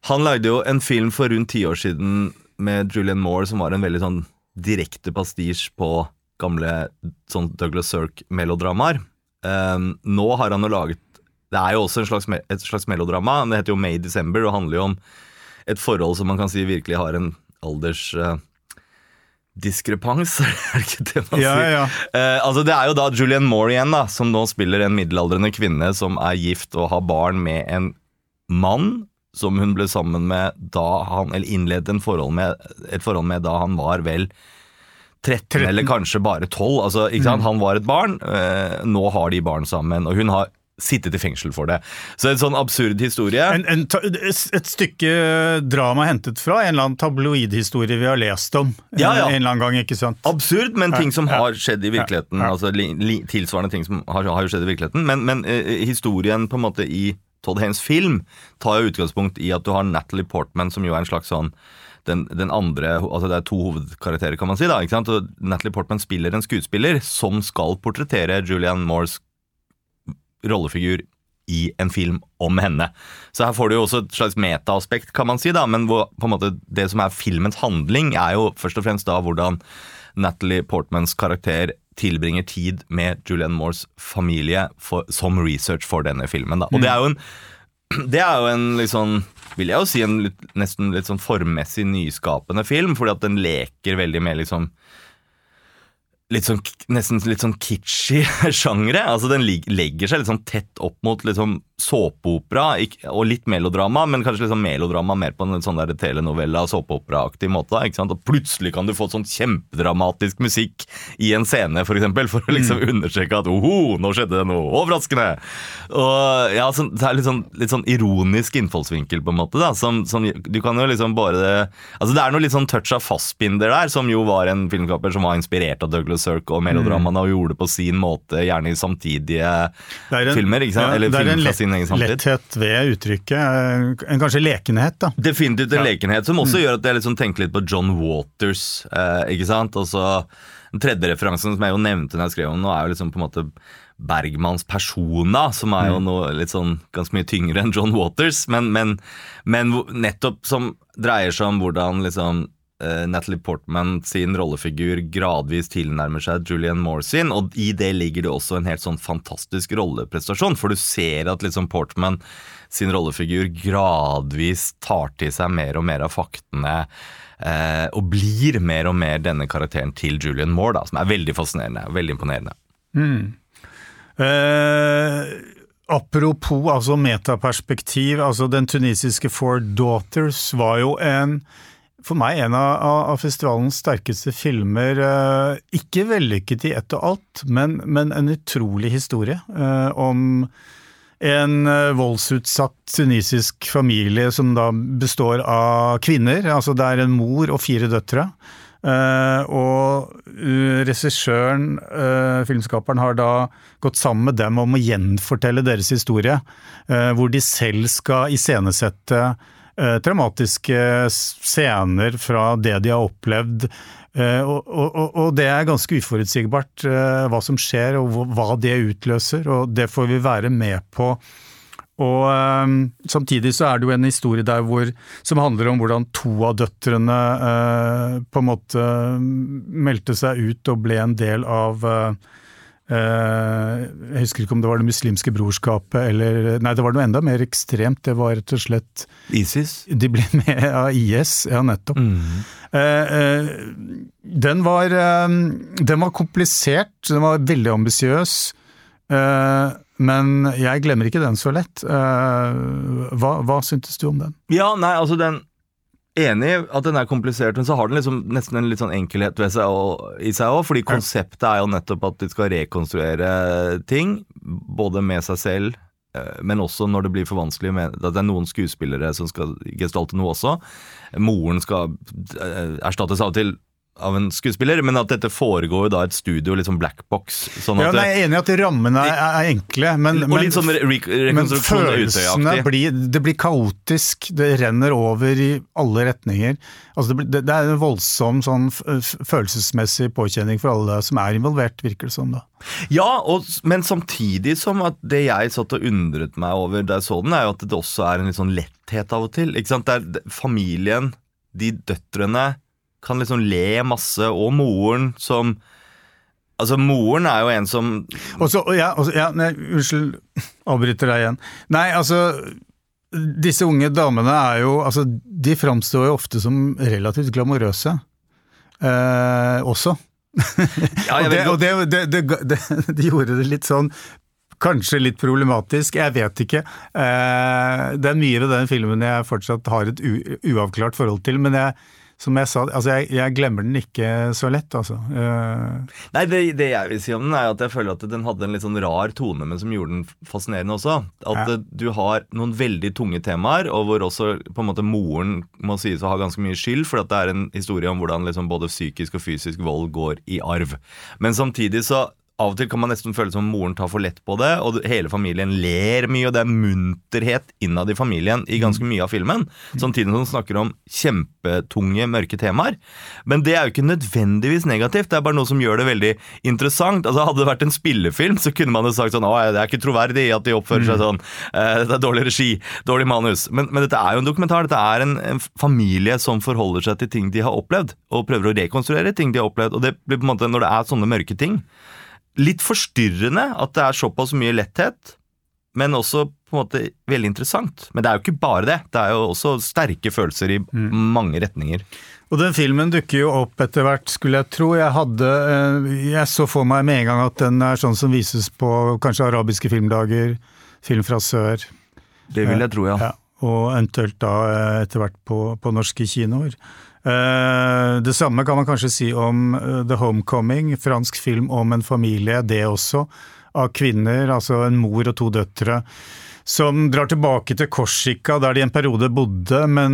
han lagde jo en film for rundt ti år siden med Julian Moore som var en veldig sånn direkte pastisj på gamle sånn Douglas Sirk-melodramaer. Um, nå har han jo laget Det er jo også slags, et slags melodrama. Det heter jo May December og handler jo om et forhold som man kan si virkelig har en alders uh, diskrepans, er det ikke det man Ja, sier? ja. Eh, altså Det er jo da Julianne Moore igjen, da, som nå spiller en middelaldrende kvinne som er gift og har barn med en mann som hun ble sammen med da han Eller innledet en forhold med, et forhold med da han var vel 13, 13. eller kanskje bare 12. Altså, ikke sant? Han var et barn, eh, nå har de barn sammen, og hun har sittet i fengsel for det. Så en sånn absurd historie. En, en, et stykke drama hentet fra en eller annen tabloidhistorie vi har lest om Ja, ja. en eller annen gang, ikke sant? Absurd, men ting som har skjedd i virkeligheten. Altså li, li, Tilsvarende ting som har, har skjedd i virkeligheten. Men, men eh, historien på en måte i Todd Haynes film tar jo utgangspunkt i at du har Natalie Portman, som jo er en slags sånn den, den andre, altså Det er to hovedkarakterer, kan man si. da, ikke sant? Og Natalie Portman spiller en skuespiller som skal portrettere Julianne Moores rollefigur i en film om henne. Så her får du jo også et slags metaaspekt, kan man si, da, men hvor, på en måte, det som er filmens handling, er jo først og fremst da hvordan Natalie Portmans karakter tilbringer tid med Julianne Moores familie for, som research for denne filmen. Da. Og det er jo en det er jo en sånn, vil jeg jo si, en litt, nesten litt sånn formmessig nyskapende film, fordi at den leker veldig med liksom Litt sånn, nesten litt sånn kitschy sjangre. Altså Den legger seg litt sånn tett opp mot liksom såpeopera og litt melodrama, men kanskje liksom melodrama mer på en sånn telenovella, såpeoperaaktig måte. ikke sant? Og plutselig kan du få sånn kjempedramatisk musikk i en scene, for eksempel, for å liksom understreke at oho, nå skjedde det noe overraskende. Og ja, så Det er litt sånn, litt sånn ironisk innfallsvinkel, på en måte. da, som, som Du kan jo liksom bare Altså Det er noe litt sånn touch av Fassbinder der, som jo var en filmskaper som var inspirert av Douglas Sirk og melodramaene, og gjorde det på sin måte, gjerne i samtidige en- filmer. ikke sant? ja, Eller er filmer fra lett- sin egen samtid. letthet ved uttrykket. eh, En kanskje lekenhet, da. Definitivt en Ja. lekenhet som også gjør at jeg liksom tenker litt på John Waters. Eh, ikke sant? Altså, Den tredje referansen som jeg jo nevnte når jeg skrev om den nå, er jo liksom på en måte Bergmans persona, som er jo noe litt sånn ganske mye tyngre enn John Waters, men, men, men nettopp som dreier seg om hvordan liksom Natalie Portman sin rollefigur gradvis tilnærmer seg Julian Moore sin, og i det ligger det også en helt sånn fantastisk rolleprestasjon, for du ser at liksom Portman sin rollefigur gradvis tar til seg mer og mer av faktene, eh, og blir mer og mer denne karakteren til Julian Moore, da, som er veldig fascinerende og veldig imponerende. Eh, apropos altså metaperspektiv, altså den tunisiske Four Daughters var jo en for meg en av, av festivalens sterkeste filmer. Eh, ikke vellykket i ett og alt, men, men en utrolig historie eh, om en eh, voldsutsatt tunisisk familie som da består av kvinner. Altså det er en mor og fire døtre. Uh, og uh, regissøren, uh, filmskaperen, har da gått sammen med dem om å gjenfortelle deres historie. hvor de selv skal iscenesette traumatiske scener fra det de har opplevd. Eh, og, og, og- det er ganske uforutsigbart eh, hva som skjer og hva- det utløser, og det får vi være med på. Og eh, samtidig så er det jo en historie der hvor, som handler om hvordan to av døtrene eh, på en måte meldte seg ut og ble en del av eh, eh, Jeg husker ikke om det var Det muslimske brorskapet eller Nei, det var noe enda mer ekstremt. Det var rett og slett Isis? De ble med av IS, ja nettopp. Eh, eh, den, var, eh, den var komplisert, den var veldig ambisiøs. eh, men jeg glemmer ikke den så lett. Eh, hva, hva syntes du om den? Ja, nei, altså den Enig at den er komplisert, men så har den liksom nesten en litt sånn enkelhet seg og, i seg òg. Fordi konseptet er jo nettopp at de skal rekonstruere ting, både med seg selv, eh, men også når det blir for vanskelig med at det er noen skuespillere som skal gestalte noe også. Moren skal eh, erstattes av og til av en skuespiller, men at dette foregår jo da et studio, litt sånn black box. Sånn Ja, nei, jeg er enig i at rammene er, er enkle, men, og litt sånn re men følelsene blir, det blir kaotisk, det renner over i alle retninger. Altså det, blir, det, er en voldsom sånn følelsesmessig påkjenning for alle som er involvert, virker det som. da. Ja, og, men samtidig som at det jeg satt og undret meg over da jeg så den, er jo at det også er en litt sånn letthet av og til. Ikke sant? Det er familien, de døtrene, kan liksom le masse, og moren som Altså, moren er jo en som også, ja, også, ja, nei, Unnskyld, avbryter deg igjen. Nei, altså disse unge damene er jo altså, De framstår jo ofte som relativt glamorøse. eh, også. Ja, og det, og det, det, det, det, de gjorde det litt sånn Kanskje litt problematisk, jeg vet ikke. Eh, det er mye ved den filmen jeg fortsatt har et uavklart forhold til, men jeg, som jeg sa, altså jeg, jeg glemmer den ikke så lett, altså. Uh... Nei, det, det jeg vil si om den, er at jeg føler at den hadde en litt sånn rar tone, men som gjorde den fascinerende også. At Ja. eh, du har noen veldig tunge temaer, og hvor også på en måte moren må sies å ha ganske mye skyld, for at det er en historie om hvordan liksom både psykisk og fysisk vold går i arv. Men samtidig så av og til kan man nesten føle som moren tar for lett på det, og hele familien ler mye, og det er munterhet innad i familien i ganske mye av filmen. Samtidig som den snakker om kjempetunge, mørke temaer. Men det er jo ikke nødvendigvis negativt, det er bare noe som gjør det veldig interessant. Altså Hadde det vært en spillefilm, så kunne man jo sagt sånn Å, det er ikke troverdig at de oppfører seg sånn. Eh, Det er dårlig regi, dårlig manus. Men, men dette er jo en dokumentar. Dette er en, en familie som forholder seg til ting de har opplevd, og prøver å rekonstruere ting de har opplevd. Og det blir på en måte, når det er sånne mørke ting, litt forstyrrende at det er såpass mye letthet, men også på en måte veldig interessant. Men det er jo ikke bare det. Det er jo også sterke følelser i mange retninger. Og den filmen dukker jo opp etter hvert, skulle jeg tro. Jeg hadde eh, Jeg så for meg med en gang at den er sånn som vises på kanskje arabiske filmdager, film fra sør. Det vil jeg tro, ja. Ja, og eventuelt da eh, etter hvert på, på norske kinoer. Eh, Det samme kan man kanskje si om eh, The Homecoming, fransk film om en familie, det også, av kvinner, altså en mor og to døtre, som drar tilbake til Korsika, der de en periode bodde, men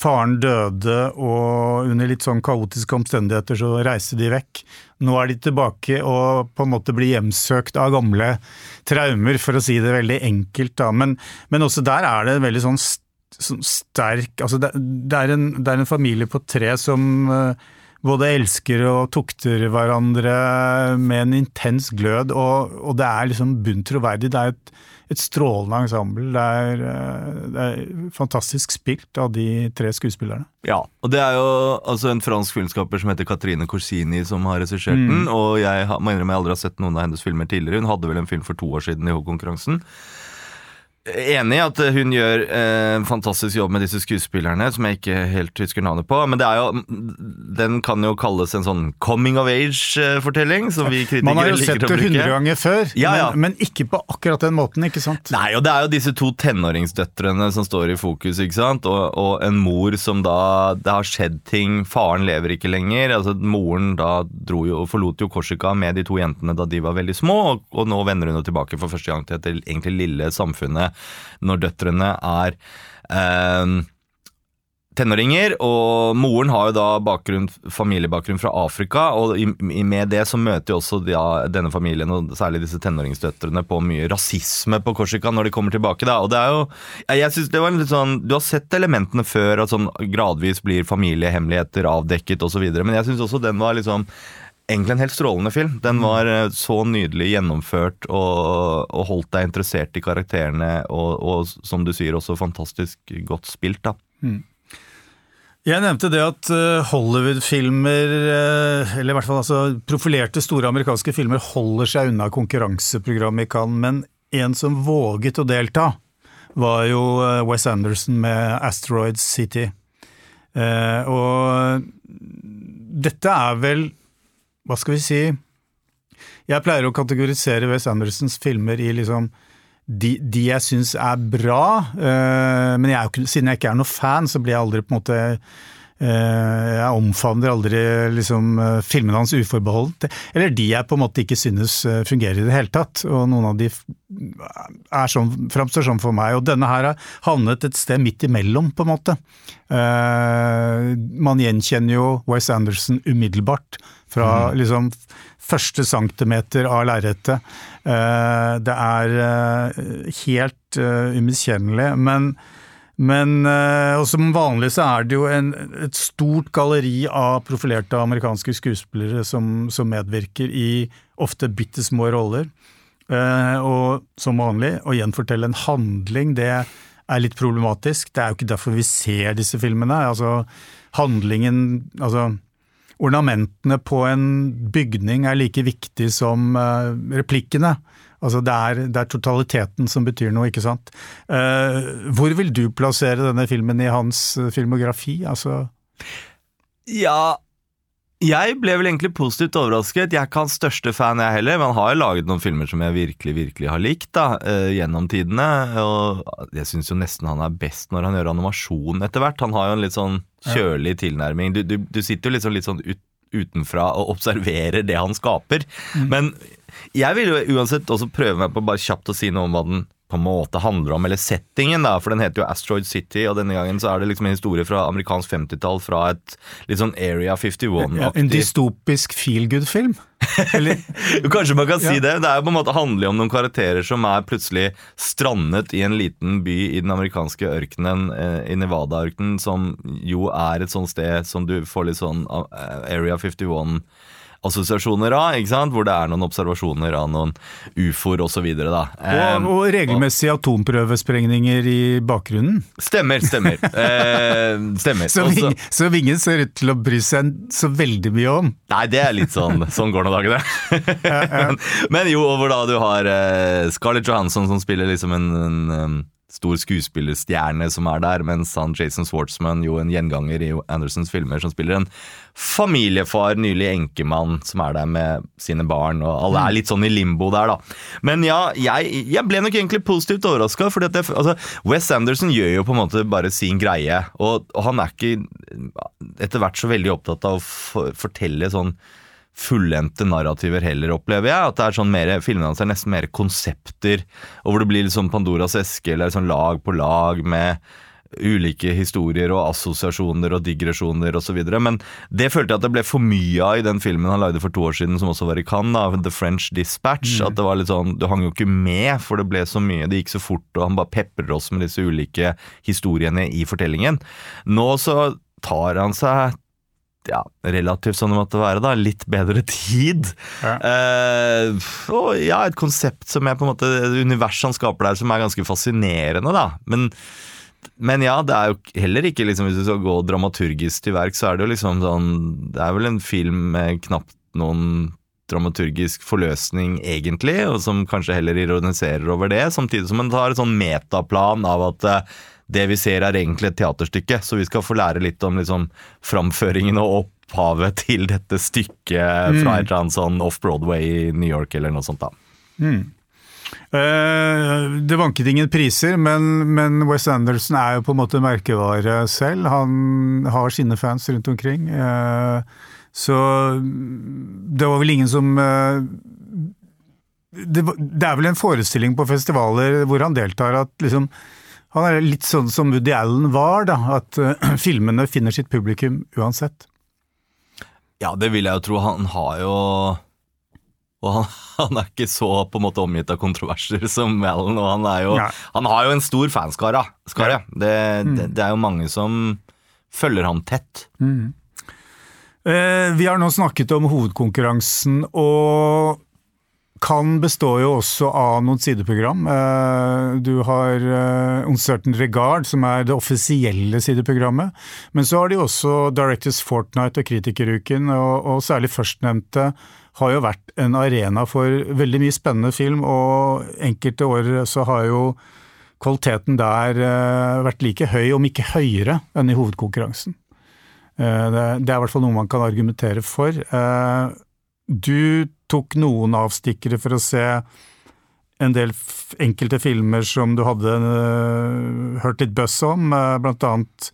faren døde, og under litt sånn kaotiske omstendigheter så reiste de vekk. Nå er de tilbake og på en måte blir hjemsøkt av gamle traumer, for å si det veldig enkelt. Da. Men, men også der er det en veldig sånn sånn sterk altså det, det, er en, det er en familie på tre som eh, både elsker og tukter hverandre med en intens glød, og, og det er liksom bunn troverdig. Det er et, et strålende ensemble. Det er, eh, det er fantastisk spilt av de tre skuespillerne. Ja, og det er jo altså en fransk filmskaper som heter Katrine Corsini som har regissert den. Og jeg må innrømme jeg aldri har sett noen av hennes filmer tidligere. Hun hadde vel en film for to år siden i hovedkonkurransen. Enig i at hun gjør eh, en fantastisk jobb med disse skuespillerne, som jeg ikke helt husker navnet på. Men det er jo, den kan jo kalles en sånn coming of age-fortelling, som vi kritikere liker å bruke. Man har jo sett det hundre ganger før, Ja, ja. Men, men ikke på akkurat den måten, ikke sant? Nei, og det er jo disse to tenåringsdøtrene som står i fokus, ikke sant? Og, og en mor som da Det har skjedd ting, faren lever ikke lenger. Altså Moren da dro jo, forlot jo Korsika med de to jentene da de var veldig små, og, og nå vender hun jo tilbake for første gang til dette egentlig lille samfunnet når døtrene er eh, tenåringer, og moren har jo da bakgrunn, familiebakgrunn fra Afrika, og i, i, med det så møter jo også ja, denne familien, og særlig disse tenåringsdøtrene, på mye rasisme på Korsika når de kommer tilbake. da, og det er jo, jeg synes det var litt sånn, Du har sett elementene før, at sånn gradvis blir familiehemmeligheter avdekket osv., men jeg syns også den var liksom Egentlig en helt strålende film. Den var eh, så nydelig gjennomført og, og holdt deg interessert i karakterene, og, og som du sier, også fantastisk godt spilt. da. Jeg nevnte det at eh, Hollywood-filmer, eh, eller i hvert fall altså profilerte store amerikanske filmer, holder seg unna konkurranseprogrammet i Cannes, men en som våget å delta, var jo Wes Anderson med Asteroid City. Og dette er vel, hva skal vi si? Jeg pleier å kategorisere Wes Andersons filmer i liksom de, de jeg syns er bra, eh, men jeg siden jeg ikke er noe fan, så blir jeg aldri på en måte Jeg omfavner aldri liksom eh, filmene hans uforbeholdent. Eller de jeg på en måte ikke synes eh, fungerer i det hele tatt. Og noen av de er sånn, framstår sånn for meg. Og denne her har havnet et sted midt imellom, på en måte. Eh, man gjenkjenner jo Wes Anderson umiddelbart fra liksom første centimeter av lerretet. Eh, det er eh, helt umiskjennelig, men men eh, og som vanlig så er det jo en, et stort galleri av profilerte amerikanske skuespillere som, som medvirker i ofte bitte små roller. Eh, og som vanlig, å gjenfortelle en handling, det er litt problematisk. Det er jo ikke derfor vi ser disse filmene. Altså, handlingen Altså, ornamentene på en bygning er like viktig som eh, replikkene. Altså det er, det er totaliteten som betyr noe, ikke sant. Eh, hvor vil du plassere denne filmen i hans filmografi? Altså, Ja, Jeg ble vel egentlig positivt overrasket. Jeg er ikke hans største fan, jeg heller. Men han har jo laget noen filmer som jeg virkelig virkelig har likt da, uh, gjennom tidene. Og jeg syns jo nesten han er best når han gjør animasjon etter hvert. Han har jo en litt sånn kjølig tilnærming. Du, du, du sitter jo sånn, litt sånn ut, utenfra og observerer det han skaper. Mm. Men jeg vil jo uansett også prøve meg på bare kjapt å si noe om hva den på en måte handler om, eller settingen, da, for den heter jo Asteroid City, og denne gangen så er det liksom en historie fra amerikansk 50-tall, fra et litt sånn Area 51-aktig ja, En dystopisk feel good-film? Kanskje man kan si ja. det. Det er jo på en måte handler om noen karakterer som er plutselig strandet i en liten by i den amerikanske ørkenen, eh, i Nevada-ørkenen, som jo er et sånt sted som du får litt sånn eh, Area 51 assosiasjoner av, ikke sant? hvor det er noen observasjoner av noen ufoer osv. Og, og, og regelmessige atomprøvesprengninger i bakgrunnen. Stemmer, stemmer. eh, stemmer. Som, ingen, som ingen ser ut til å bry seg så veldig mye om. Nei, det er litt sånn sånn går nå dagene. men, men jo, over da du har uh, Scarlett Johansson som spiller liksom en, en, en stor skuespillerstjerne som er der, mens han Jason Swartzman, jo en gjenganger i Andersons filmer, som spiller en familiefar, nylig enkemann, som er der med sine barn, og alle er litt sånn i limbo der, da. Men ja, jeg, jeg ble nok egentlig positivt overraska, for altså, Wes Anderson gjør jo på en måte bare sin greie, og, og han er ikke etter hvert så veldig opptatt av å fortelle sånn fullendte narrativer heller, opplever jeg. At det er sånn mer, filmene hans er nesten mer konsepter, og hvor det blir litt sånn Pandoras eske, eller sånn lag på lag med ulike historier og assosiasjoner og digresjoner osv. Men det følte jeg at det ble for mye av i den filmen han lagde for to år siden, som også var i Cannes, The French Dispatch. Mm. At det var litt sånn, Du hang jo ikke med, for det ble så mye, det gikk så fort, og han bare peprer oss med disse ulike historiene i fortellingen. Nå så tar han seg ja, relativt som det måtte være, da, litt bedre tid. Ja. Eh, og ja, et konsept som jeg på en måte Universet han skaper der, som er ganske fascinerende, da. Men, men ja, det er jo heller ikke liksom, Hvis du skal gå dramaturgisk til verk, så er det jo liksom sånn Det er vel en film med knapt noen dramaturgisk forløsning, egentlig, og som kanskje heller ironiserer over det, samtidig som man tar et sånn metaplan av at eh, det vi ser er egentlig et teaterstykke, så vi skal få lære litt om liksom, framføringen og opphavet til dette stykket mm. fra et eller annet sånn off-Broadway i New York eller noe sånt. da. Mm. Uh, det vanket ingen priser, men, men, Wes Anderson er jo på en måte merkevare selv. Han har sine fans rundt omkring. Uh, så det var vel ingen som uh, det, det, er vel en forestilling på festivaler hvor han deltar at liksom han er litt sånn som Woody Allen var, da, at uh, filmene finner sitt publikum uansett. Ja, det vil jeg jo tro. Han har jo Og han, han, er ikke så på en måte omgitt av kontroverser som Allen, og han, jo, han har jo en stor fanskare. Ja. Det, mm. det, det, er jo mange som følger ham tett. Mm. Eh, vi har nå snakket om hovedkonkurransen, og kan består jo også av noen sideprogram. Eh, du har eh, Uncertain Regard, som er det offisielle sideprogrammet. Men så har de også Directors Fortnight og Kritikeruken, og, og særlig førstnevnte har jo vært en arena for veldig mye spennende film, og enkelte år så har jo kvaliteten der eh, vært like høy, om ikke høyere, enn i hovedkonkurransen. Det er i hvert fall noe man kan argumentere for. Du tok noen avstikkere for å se en del enkelte filmer som du hadde uh, hørt litt buzz om, uh, blant annet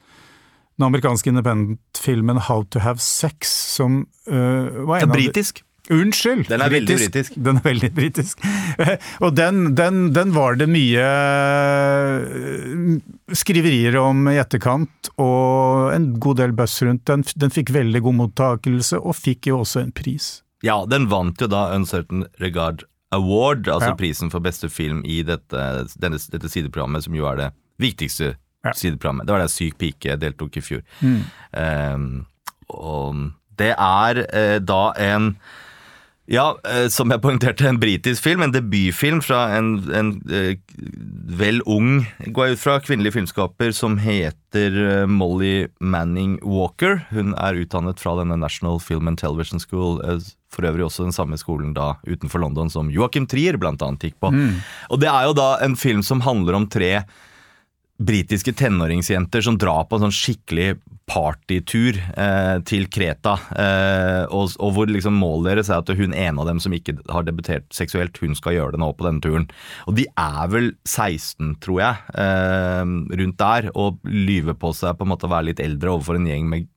den amerikanske independent-filmen How to Have Sex, som uh, var en av britisk. Unnskyld! Den er veldig britisk. Den er veldig britisk. og den, den, den, var det mye skriverier om i etterkant, og en god del buzz rundt. Den, den fikk veldig god mottakelse, og fikk jo også en pris. Ja, den vant jo da Uncertain Regard Award, altså ja. prisen for beste film i dette, denne, dette, sideprogrammet, som jo er det viktigste ja. sideprogrammet. Det var der Syk pike deltok i fjor. Mm. Um, og det er uh, da en ja, uh, som jeg poengterte, en britisk film. En debutfilm fra en, en uh, vel ung, går jeg ut fra, kvinnelig filmskaper som heter Molly Manning Walker. Hun er utdannet fra denne National Film and Television School for øvrig også den samme skolen da utenfor London som Joachim Trier annet gikk på. Mm. Og det er jo da en film som handler om tre britiske tenåringsjenter som drar på en sånn skikkelig partytur eh, til Kreta. Eh, og, og, hvor liksom målet deres er at hun ene av dem som ikke har debutert seksuelt, hun skal gjøre det nå på denne turen. Og de er vel 16, tror jeg, eh, rundt der, og lyver på seg på en måte å være litt eldre overfor en gjeng med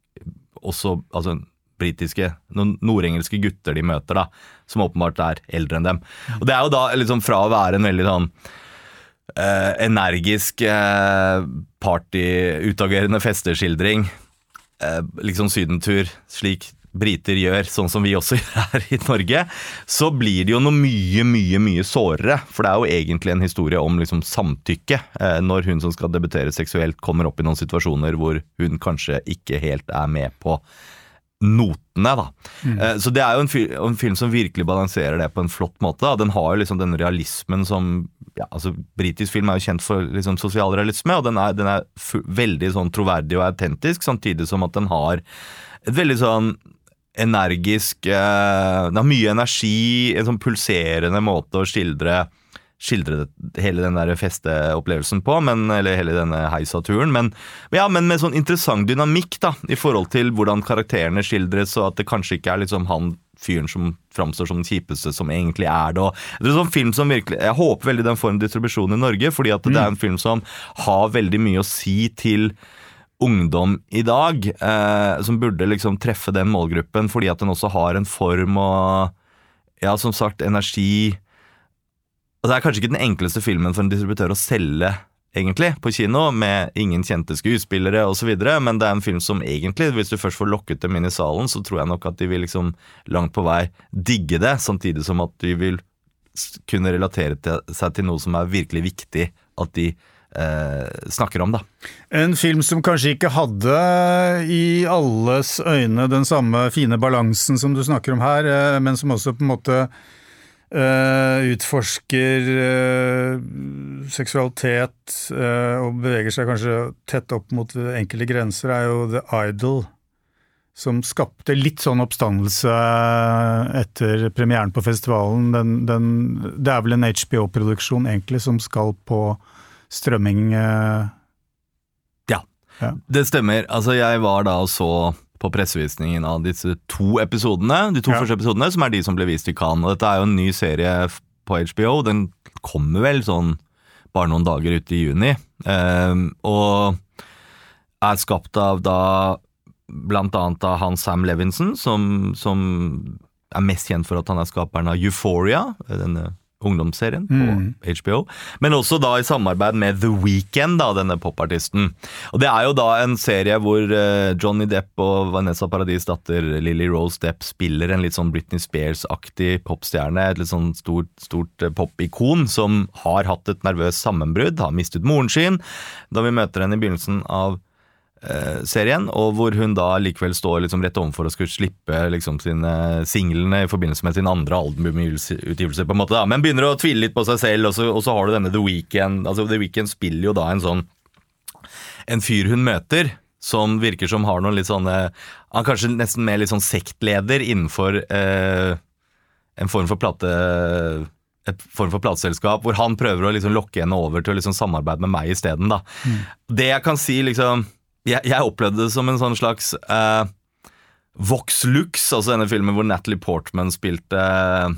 også altså, britiske, noen nordengelske gutter de møter, da, som åpenbart er eldre enn dem. Og Det er jo da liksom fra å være en veldig sånn eh, energisk eh, party-utagerende festeskildring, eh, liksom sydentur, slik briter gjør, sånn som vi også gjør her i Norge, så blir det jo noe mye, mye mye sårere. For det er jo egentlig en historie om liksom samtykke, eh, når hun som skal debutere seksuelt, kommer opp i noen situasjoner hvor hun kanskje ikke helt er med på notene. da. Mm. Eh, så det er jo en, en, film som virkelig balanserer det på en flott måte. Da. Den har jo liksom den realismen som ja, altså Britisk film er jo kjent for liksom sosialrealisme, og den er, den er veldig sånn troverdig og autentisk, samtidig som at den har et veldig sånn energisk eh, Den har mye energi, en sånn pulserende måte å skildre skildre hele den der festeopplevelsen på, men, eller hele denne heisaturen. Men, ja, men med sånn interessant dynamikk da, i forhold til hvordan karakterene skildres, og at det kanskje ikke er liksom han fyren som framstår som den kjipeste, som egentlig er det. Og det er en sånn film som virkelig, Jeg håper veldig den får en distribusjon i Norge, fordi at det er en film som har veldig mye å si til ungdom i dag, eh, som burde liksom treffe den målgruppen, fordi at den også har en form og ja, som sagt, energi og Det er kanskje ikke den enkleste filmen for en distributør å selge egentlig, på kino, med ingen kjente skuespillere osv., men det er en film som egentlig, hvis du først får lokket dem inn i salen, så tror jeg nok at de vil liksom langt på vei digge det, samtidig som at de vil kunne relatere til, seg til noe som er virkelig viktig at de eh, snakker om. da. En film som kanskje ikke hadde i alles øyne den samme fine balansen som du snakker om her, eh, men som også på en måte utforsker uh, seksualitet uh, og beveger seg kanskje tett opp mot enkelte grenser, er jo The Idol. Som skapte litt sånn oppstandelse etter premieren på festivalen. Den, den, det er vel en HBO-produksjon egentlig som skal på strømming? Ja, ja, det stemmer. Altså, jeg var da og så på pressevisningen av disse to episodene. De to ja. første episodene, som er de som ble vist i Cannes. Og dette er jo en ny serie på HBO. Den kommer vel sånn bare noen dager ute i juni. Eh, og er skapt av da blant annet av han Sam Levinson, som, som er mest kjent for at han er skaperen av Euphoria, denne ungdomsserien på mm. HBO. Men også da i samarbeid med The Weeknd, da, denne popartisten. Og Det er jo da en serie hvor uh, Johnny Depp og Vanessa Paradis' datter Lily Rose Depp spiller en litt sånn Britney Spears-aktig popstjerne. Et litt sånn stort, stort uh, popikon som har hatt et nervøst sammenbrudd, har mistet moren sin. Da vi møter henne i begynnelsen av Eh, serien, og hvor hun da likevel står liksom rett overfor å skulle slippe liksom sine singlene i forbindelse med sin andre albumutgivelse, på en måte da, men begynner å tvile litt på seg selv, og så, og så har du denne The Weekend. Altså The Weekend spiller jo da en sånn En fyr hun møter, som virker som har noen litt sånne Han kanskje nesten mer litt sånn sektleder innenfor eh, en form for plate et form for plateselskap, hvor han prøver å liksom lokke henne over til å liksom samarbeide med meg isteden. Mm. Det jeg kan si liksom jeg, jeg, opplevde det som en sånn slags uh, Vox Lux, altså denne filmen hvor Natalie Portman spilte uh,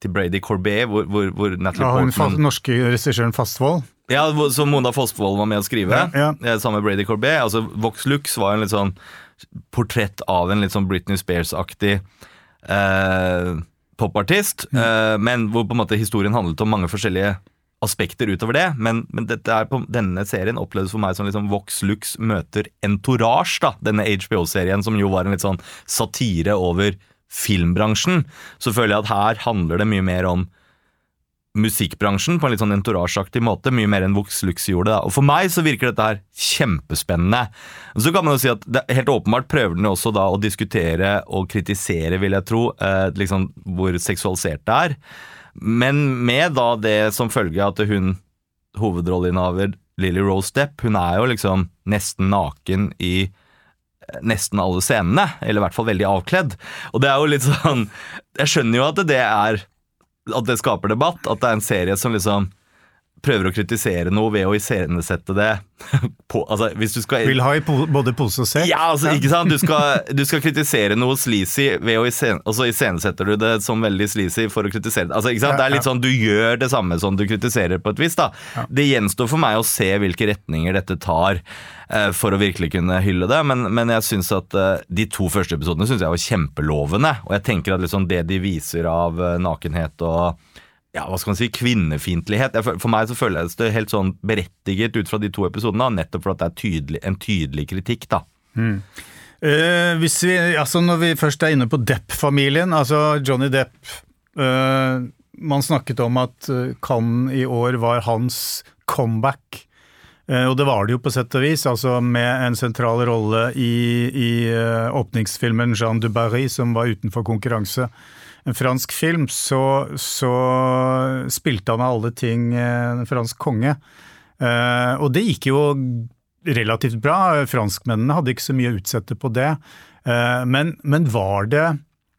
til Brady Corbet, hvor, hvor, hvor Natalie ja, Portman Den norske regissøren Fastvold? Ja, som Mona Fosvold var med å skrive. Ja, ja. Sammen med Brady Corbet. Altså, Vox Lux var en litt sånn portrett av en litt sånn Britney Spears-aktig uh, popartist, mm. men hvor på en måte historien handlet om mange forskjellige aspekter utover det, men, men på, denne serien opplevdes for meg som liksom Vox Lux møter Entourage, da, denne HBO-serien som jo var en litt sånn satire over filmbransjen. Så føler jeg at her handler det mye mer om musikkbransjen på en litt sånn entourageaktig måte, mye mer enn Vox Lux gjorde. Da. Og For meg så virker dette her kjempespennende. Så kan man jo si at det, Helt åpenbart prøver den også da å diskutere og kritisere, vil jeg tro, eh, liksom hvor seksualisert det er. Men med da det som følge at hun, hovedrolleinnehaver Lily Rose Depp, hun er jo liksom nesten naken i eh, nesten alle scenene, eller i hvert fall veldig avkledd. Og det er jo litt sånn Jeg skjønner jo at det er At det skaper debatt, at det er en serie som liksom prøver å kritisere noe ved å iscenesette det på altså, hvis du skal, Vil ha i po både pose og sekk? Ja, altså, ikke sant? Du skal, du skal kritisere noe sleazy, ved å isen, og så iscenesetter du det som veldig sleazy for å kritisere det. Altså, ikke sant? Det er litt sånn, Du gjør det samme som du kritiserer på et vis. da. Det gjenstår for meg å se hvilke retninger dette tar eh, for å virkelig kunne hylle det, men, men jeg synes at eh, de to første episodene synes jeg var kjempelovende. Og jeg tenker at liksom det de viser av eh, nakenhet og ja, hva skal man si, kvinnefiendtlighet. For meg så føles det helt sånn berettiget ut fra de to episodene, nettopp for at det er tydelig, en tydelig kritikk. da. Mm. Uh, hvis vi, altså Når vi først er inne på Depp-familien, altså Johnny Depp uh, Man snakket om at eh, Cannes i år var hans comeback. Uh, og det var det jo på sett og vis, altså med en sentral rolle i, i åpningsfilmen Jean du Barry, som var utenfor konkurranse en fransk film, så, så spilte han av alle ting en fransk konge. Uh, og det gikk jo relativt bra. Franskmennene hadde ikke så mye å utsette på det. Uh, men, men, var det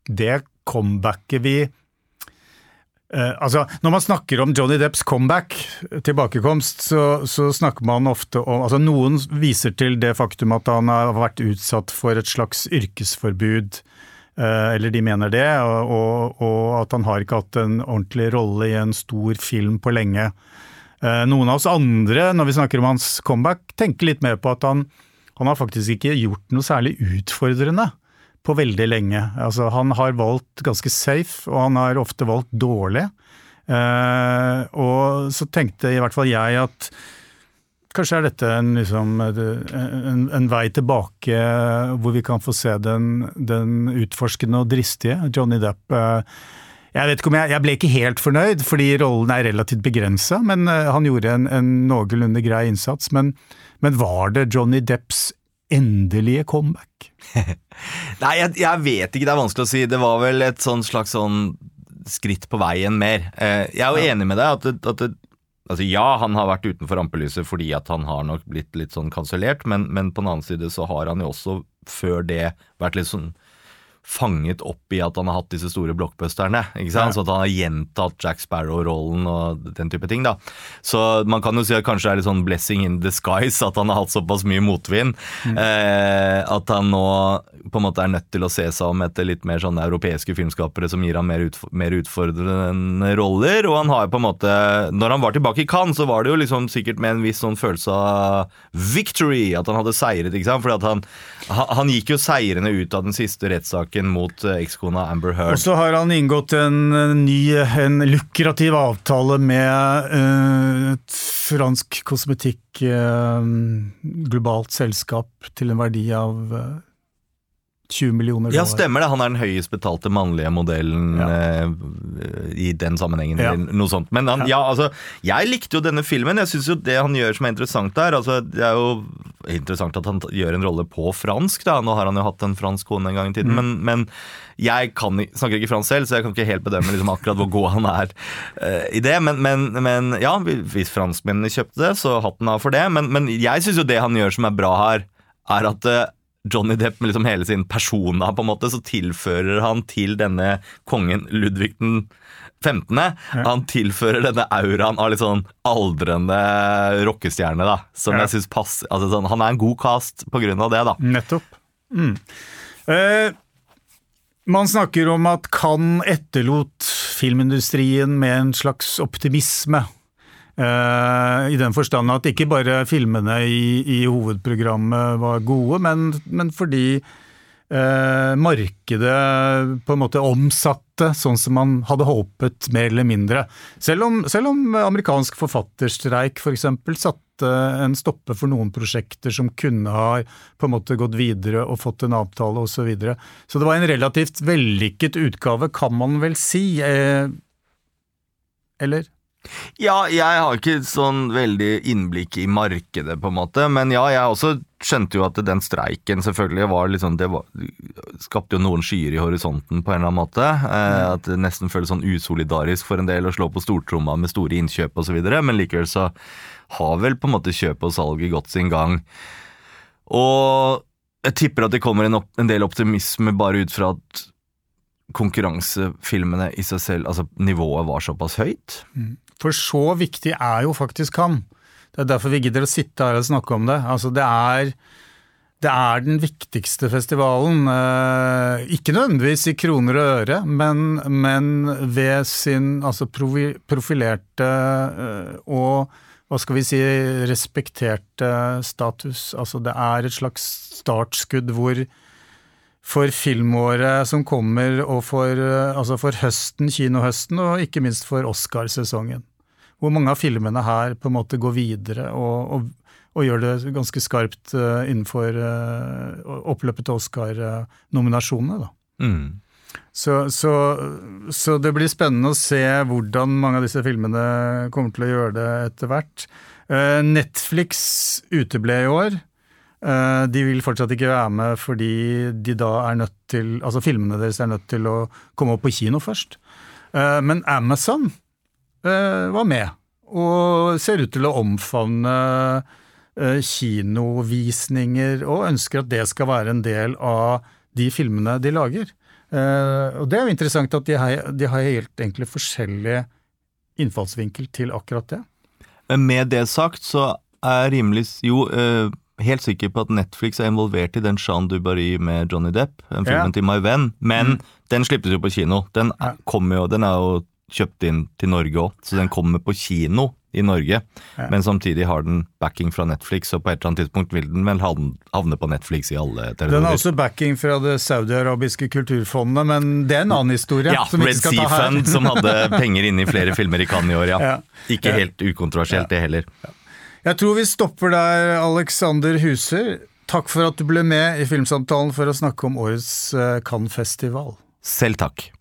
det comebacket vi uh, Altså, når man snakker om Johnny Depps comeback, tilbakekomst, så, så, snakker man ofte om Altså, noen viser til det faktum at han har vært utsatt for et slags yrkesforbud Eh, eller de mener det, og, og, at han har ikke hatt en ordentlig rolle i en stor film på lenge. Eh, noen av oss andre, når vi snakker om hans comeback, tenker litt mer på at han, han har faktisk ikke gjort noe særlig utfordrende på veldig lenge. Altså, han har valgt ganske safe, og han har ofte valgt dårlig. Eh, og så tenkte i hvert fall jeg at Kanskje er dette en, liksom, en, en, vei tilbake hvor vi kan få se den, den, utforskende og dristige Johnny Depp. Jeg vet ikke om jeg, jeg ble ikke helt fornøyd, fordi rollen er relativt begrensa, men eh, han gjorde en, en noenlunde grei innsats. Men, men, var det Johnny Depps endelige comeback? Nei, jeg, jeg, vet ikke, det er vanskelig å si. Det var vel et sånn slags sånn skritt på veien mer. Eh, jeg er jo ja. enig med deg at, at Altså Ja, han har vært utenfor rampelyset fordi at han har nok blitt litt sånn kansellert, men, men, på den annen side så har han jo også før det vært litt sånn fanget opp i at han har hatt disse store blockbusterne. ikke sant? Ja. Så at han har gjentatt Jack Sparrow-rollen og den type ting. da. Så man kan jo si at kanskje det er litt sånn blessing in disguise at han har hatt såpass mye motvind. Mm. Eh, at han nå på en måte er nødt til å se seg om etter litt mer sånne europeiske filmskapere som gir ham mer, utf mer utfordrende roller. Og han har på en måte Når han var tilbake i Cannes, så var det jo liksom sikkert med en viss sånn følelse av victory. At han hadde seiret. ikke sant? Fordi at han, han gikk jo seirende ut av den siste rettssaken rettssaken mot eh, ekskona Amber Heard. Og så har han inngått en ny, en lukrativ avtale med uh, et fransk kosmetikk, globalt selskap, til en verdi av 20 millioner dollar. Ja, stemmer det. Han er den høyest betalte mannlige modellen ja. eh, i den sammenhengen. Ja. eller noe sånt. Men han, ja. ja. altså, jeg likte jo denne filmen. Jeg syns jo det han gjør som er interessant der altså, Det er jo interessant at han gjør en rolle på fransk. da, Nå har han jo hatt en fransk kone en gang i tiden. Mm. Men, men, jeg kan, snakker ikke fransk selv, så jeg kan ikke helt bedømme liksom, akkurat hvor god han er uh, i det. Men, men, men, ja, hvis franskmennene kjøpte det, så hatten av for det. Men, jeg syns jo det han gjør som er bra her, er at uh, Johnny Depp med liksom hele sin persona, på en måte, så tilfører han til denne kongen Ludvig den 15. Ja. Han tilfører denne auraen av litt sånn aldrende rockestjerne, da. Som ja. jeg syns passer altså sånn, Han er en god cast på grunn av det, da. Nettopp. Mm. Eh, man snakker om at Cannes etterlot filmindustrien med en slags optimisme. Uh, I den forstand at ikke bare filmene i, i hovedprogrammet var gode, men, men fordi eh, markedet på en måte omsatte sånn som man hadde håpet, mer eller mindre. Selv om, selv om amerikansk forfatterstreik f.eks. For satte en stoppe for noen prosjekter som kunne ha på en måte gått videre og fått en avtale osv. Så, videre. så det var en relativt vellykket utgave, kan man vel si. Eh, eller? Ja, jeg har ikke sånn veldig innblikk i markedet, på en måte. Men ja, jeg også skjønte jo at den streiken selvfølgelig var litt sånn Det var, skapte jo noen skyer i horisonten på en eller annen måte. Eh, at det nesten føles sånn usolidarisk for en del å slå på stortromma med store innkjøp osv. Men likevel så har vel på en måte kjøp og salget gått sin gang. Og jeg tipper at det kommer en, opp, en del optimisme bare ut fra at konkurransefilmene i seg selv, altså nivået var såpass høyt. Mm. For så viktig er jo faktisk han. Det er derfor vi gidder å sitte her og snakke om det. Altså, det er, det er den viktigste festivalen. Eh, ikke nødvendigvis i kroner og øre, men, men ved sin altså profilerte eh, og hva skal vi si, respekterte status. Altså det er et slags startskudd hvor for filmåret som kommer, og for, altså for høsten, kinohøsten, og ikke minst for Oscarsesongen. Hvor mange av filmene her på en måte går videre og, og, og gjør det ganske skarpt uh, innenfor uh, oppløpet til Oscar-nominasjonene. Mm. Så, så, så, det blir spennende å se hvordan mange av disse filmene kommer til å gjøre det etter hvert. Uh, Netflix uteble i år. De vil fortsatt ikke være med fordi de da er nødt til Altså filmene deres er nødt til å komme opp på kino først. Men Amazon var med, og ser ut til å omfavne kinovisninger, og ønsker at det skal være en del av de filmene de lager. Og det er jo interessant at de har, de har helt egentlig forskjellig innfallsvinkel til akkurat det. Men med det sagt så er jeg rimelig Jo, helt sikker på at Netflix er involvert i den Jean Dubarry med Johnny Depp, en filmen ja. til My Venn, men mm. den slippes jo på kino. Den, ja. jo, den er jo kjøpt inn til Norge òg, så den kommer på kino i Norge. Ja. Men samtidig har den backing fra Netflix, og på et eller annet tidspunkt vil den vel havne på Netflix i alle territorier. Den har også backing fra det saudiarabiske kulturfondet, men det er en annen historie. Ja, Red Sea Fund, som hadde penger inne i flere filmer i Cannes i år, ja. Ikke helt ukontroversielt, det heller. Jeg tror vi stopper der, Alexander Huser. Takk for at du ble med i Filmsamtalen for å snakke om årets eh, Cannes-festival. Selv takk.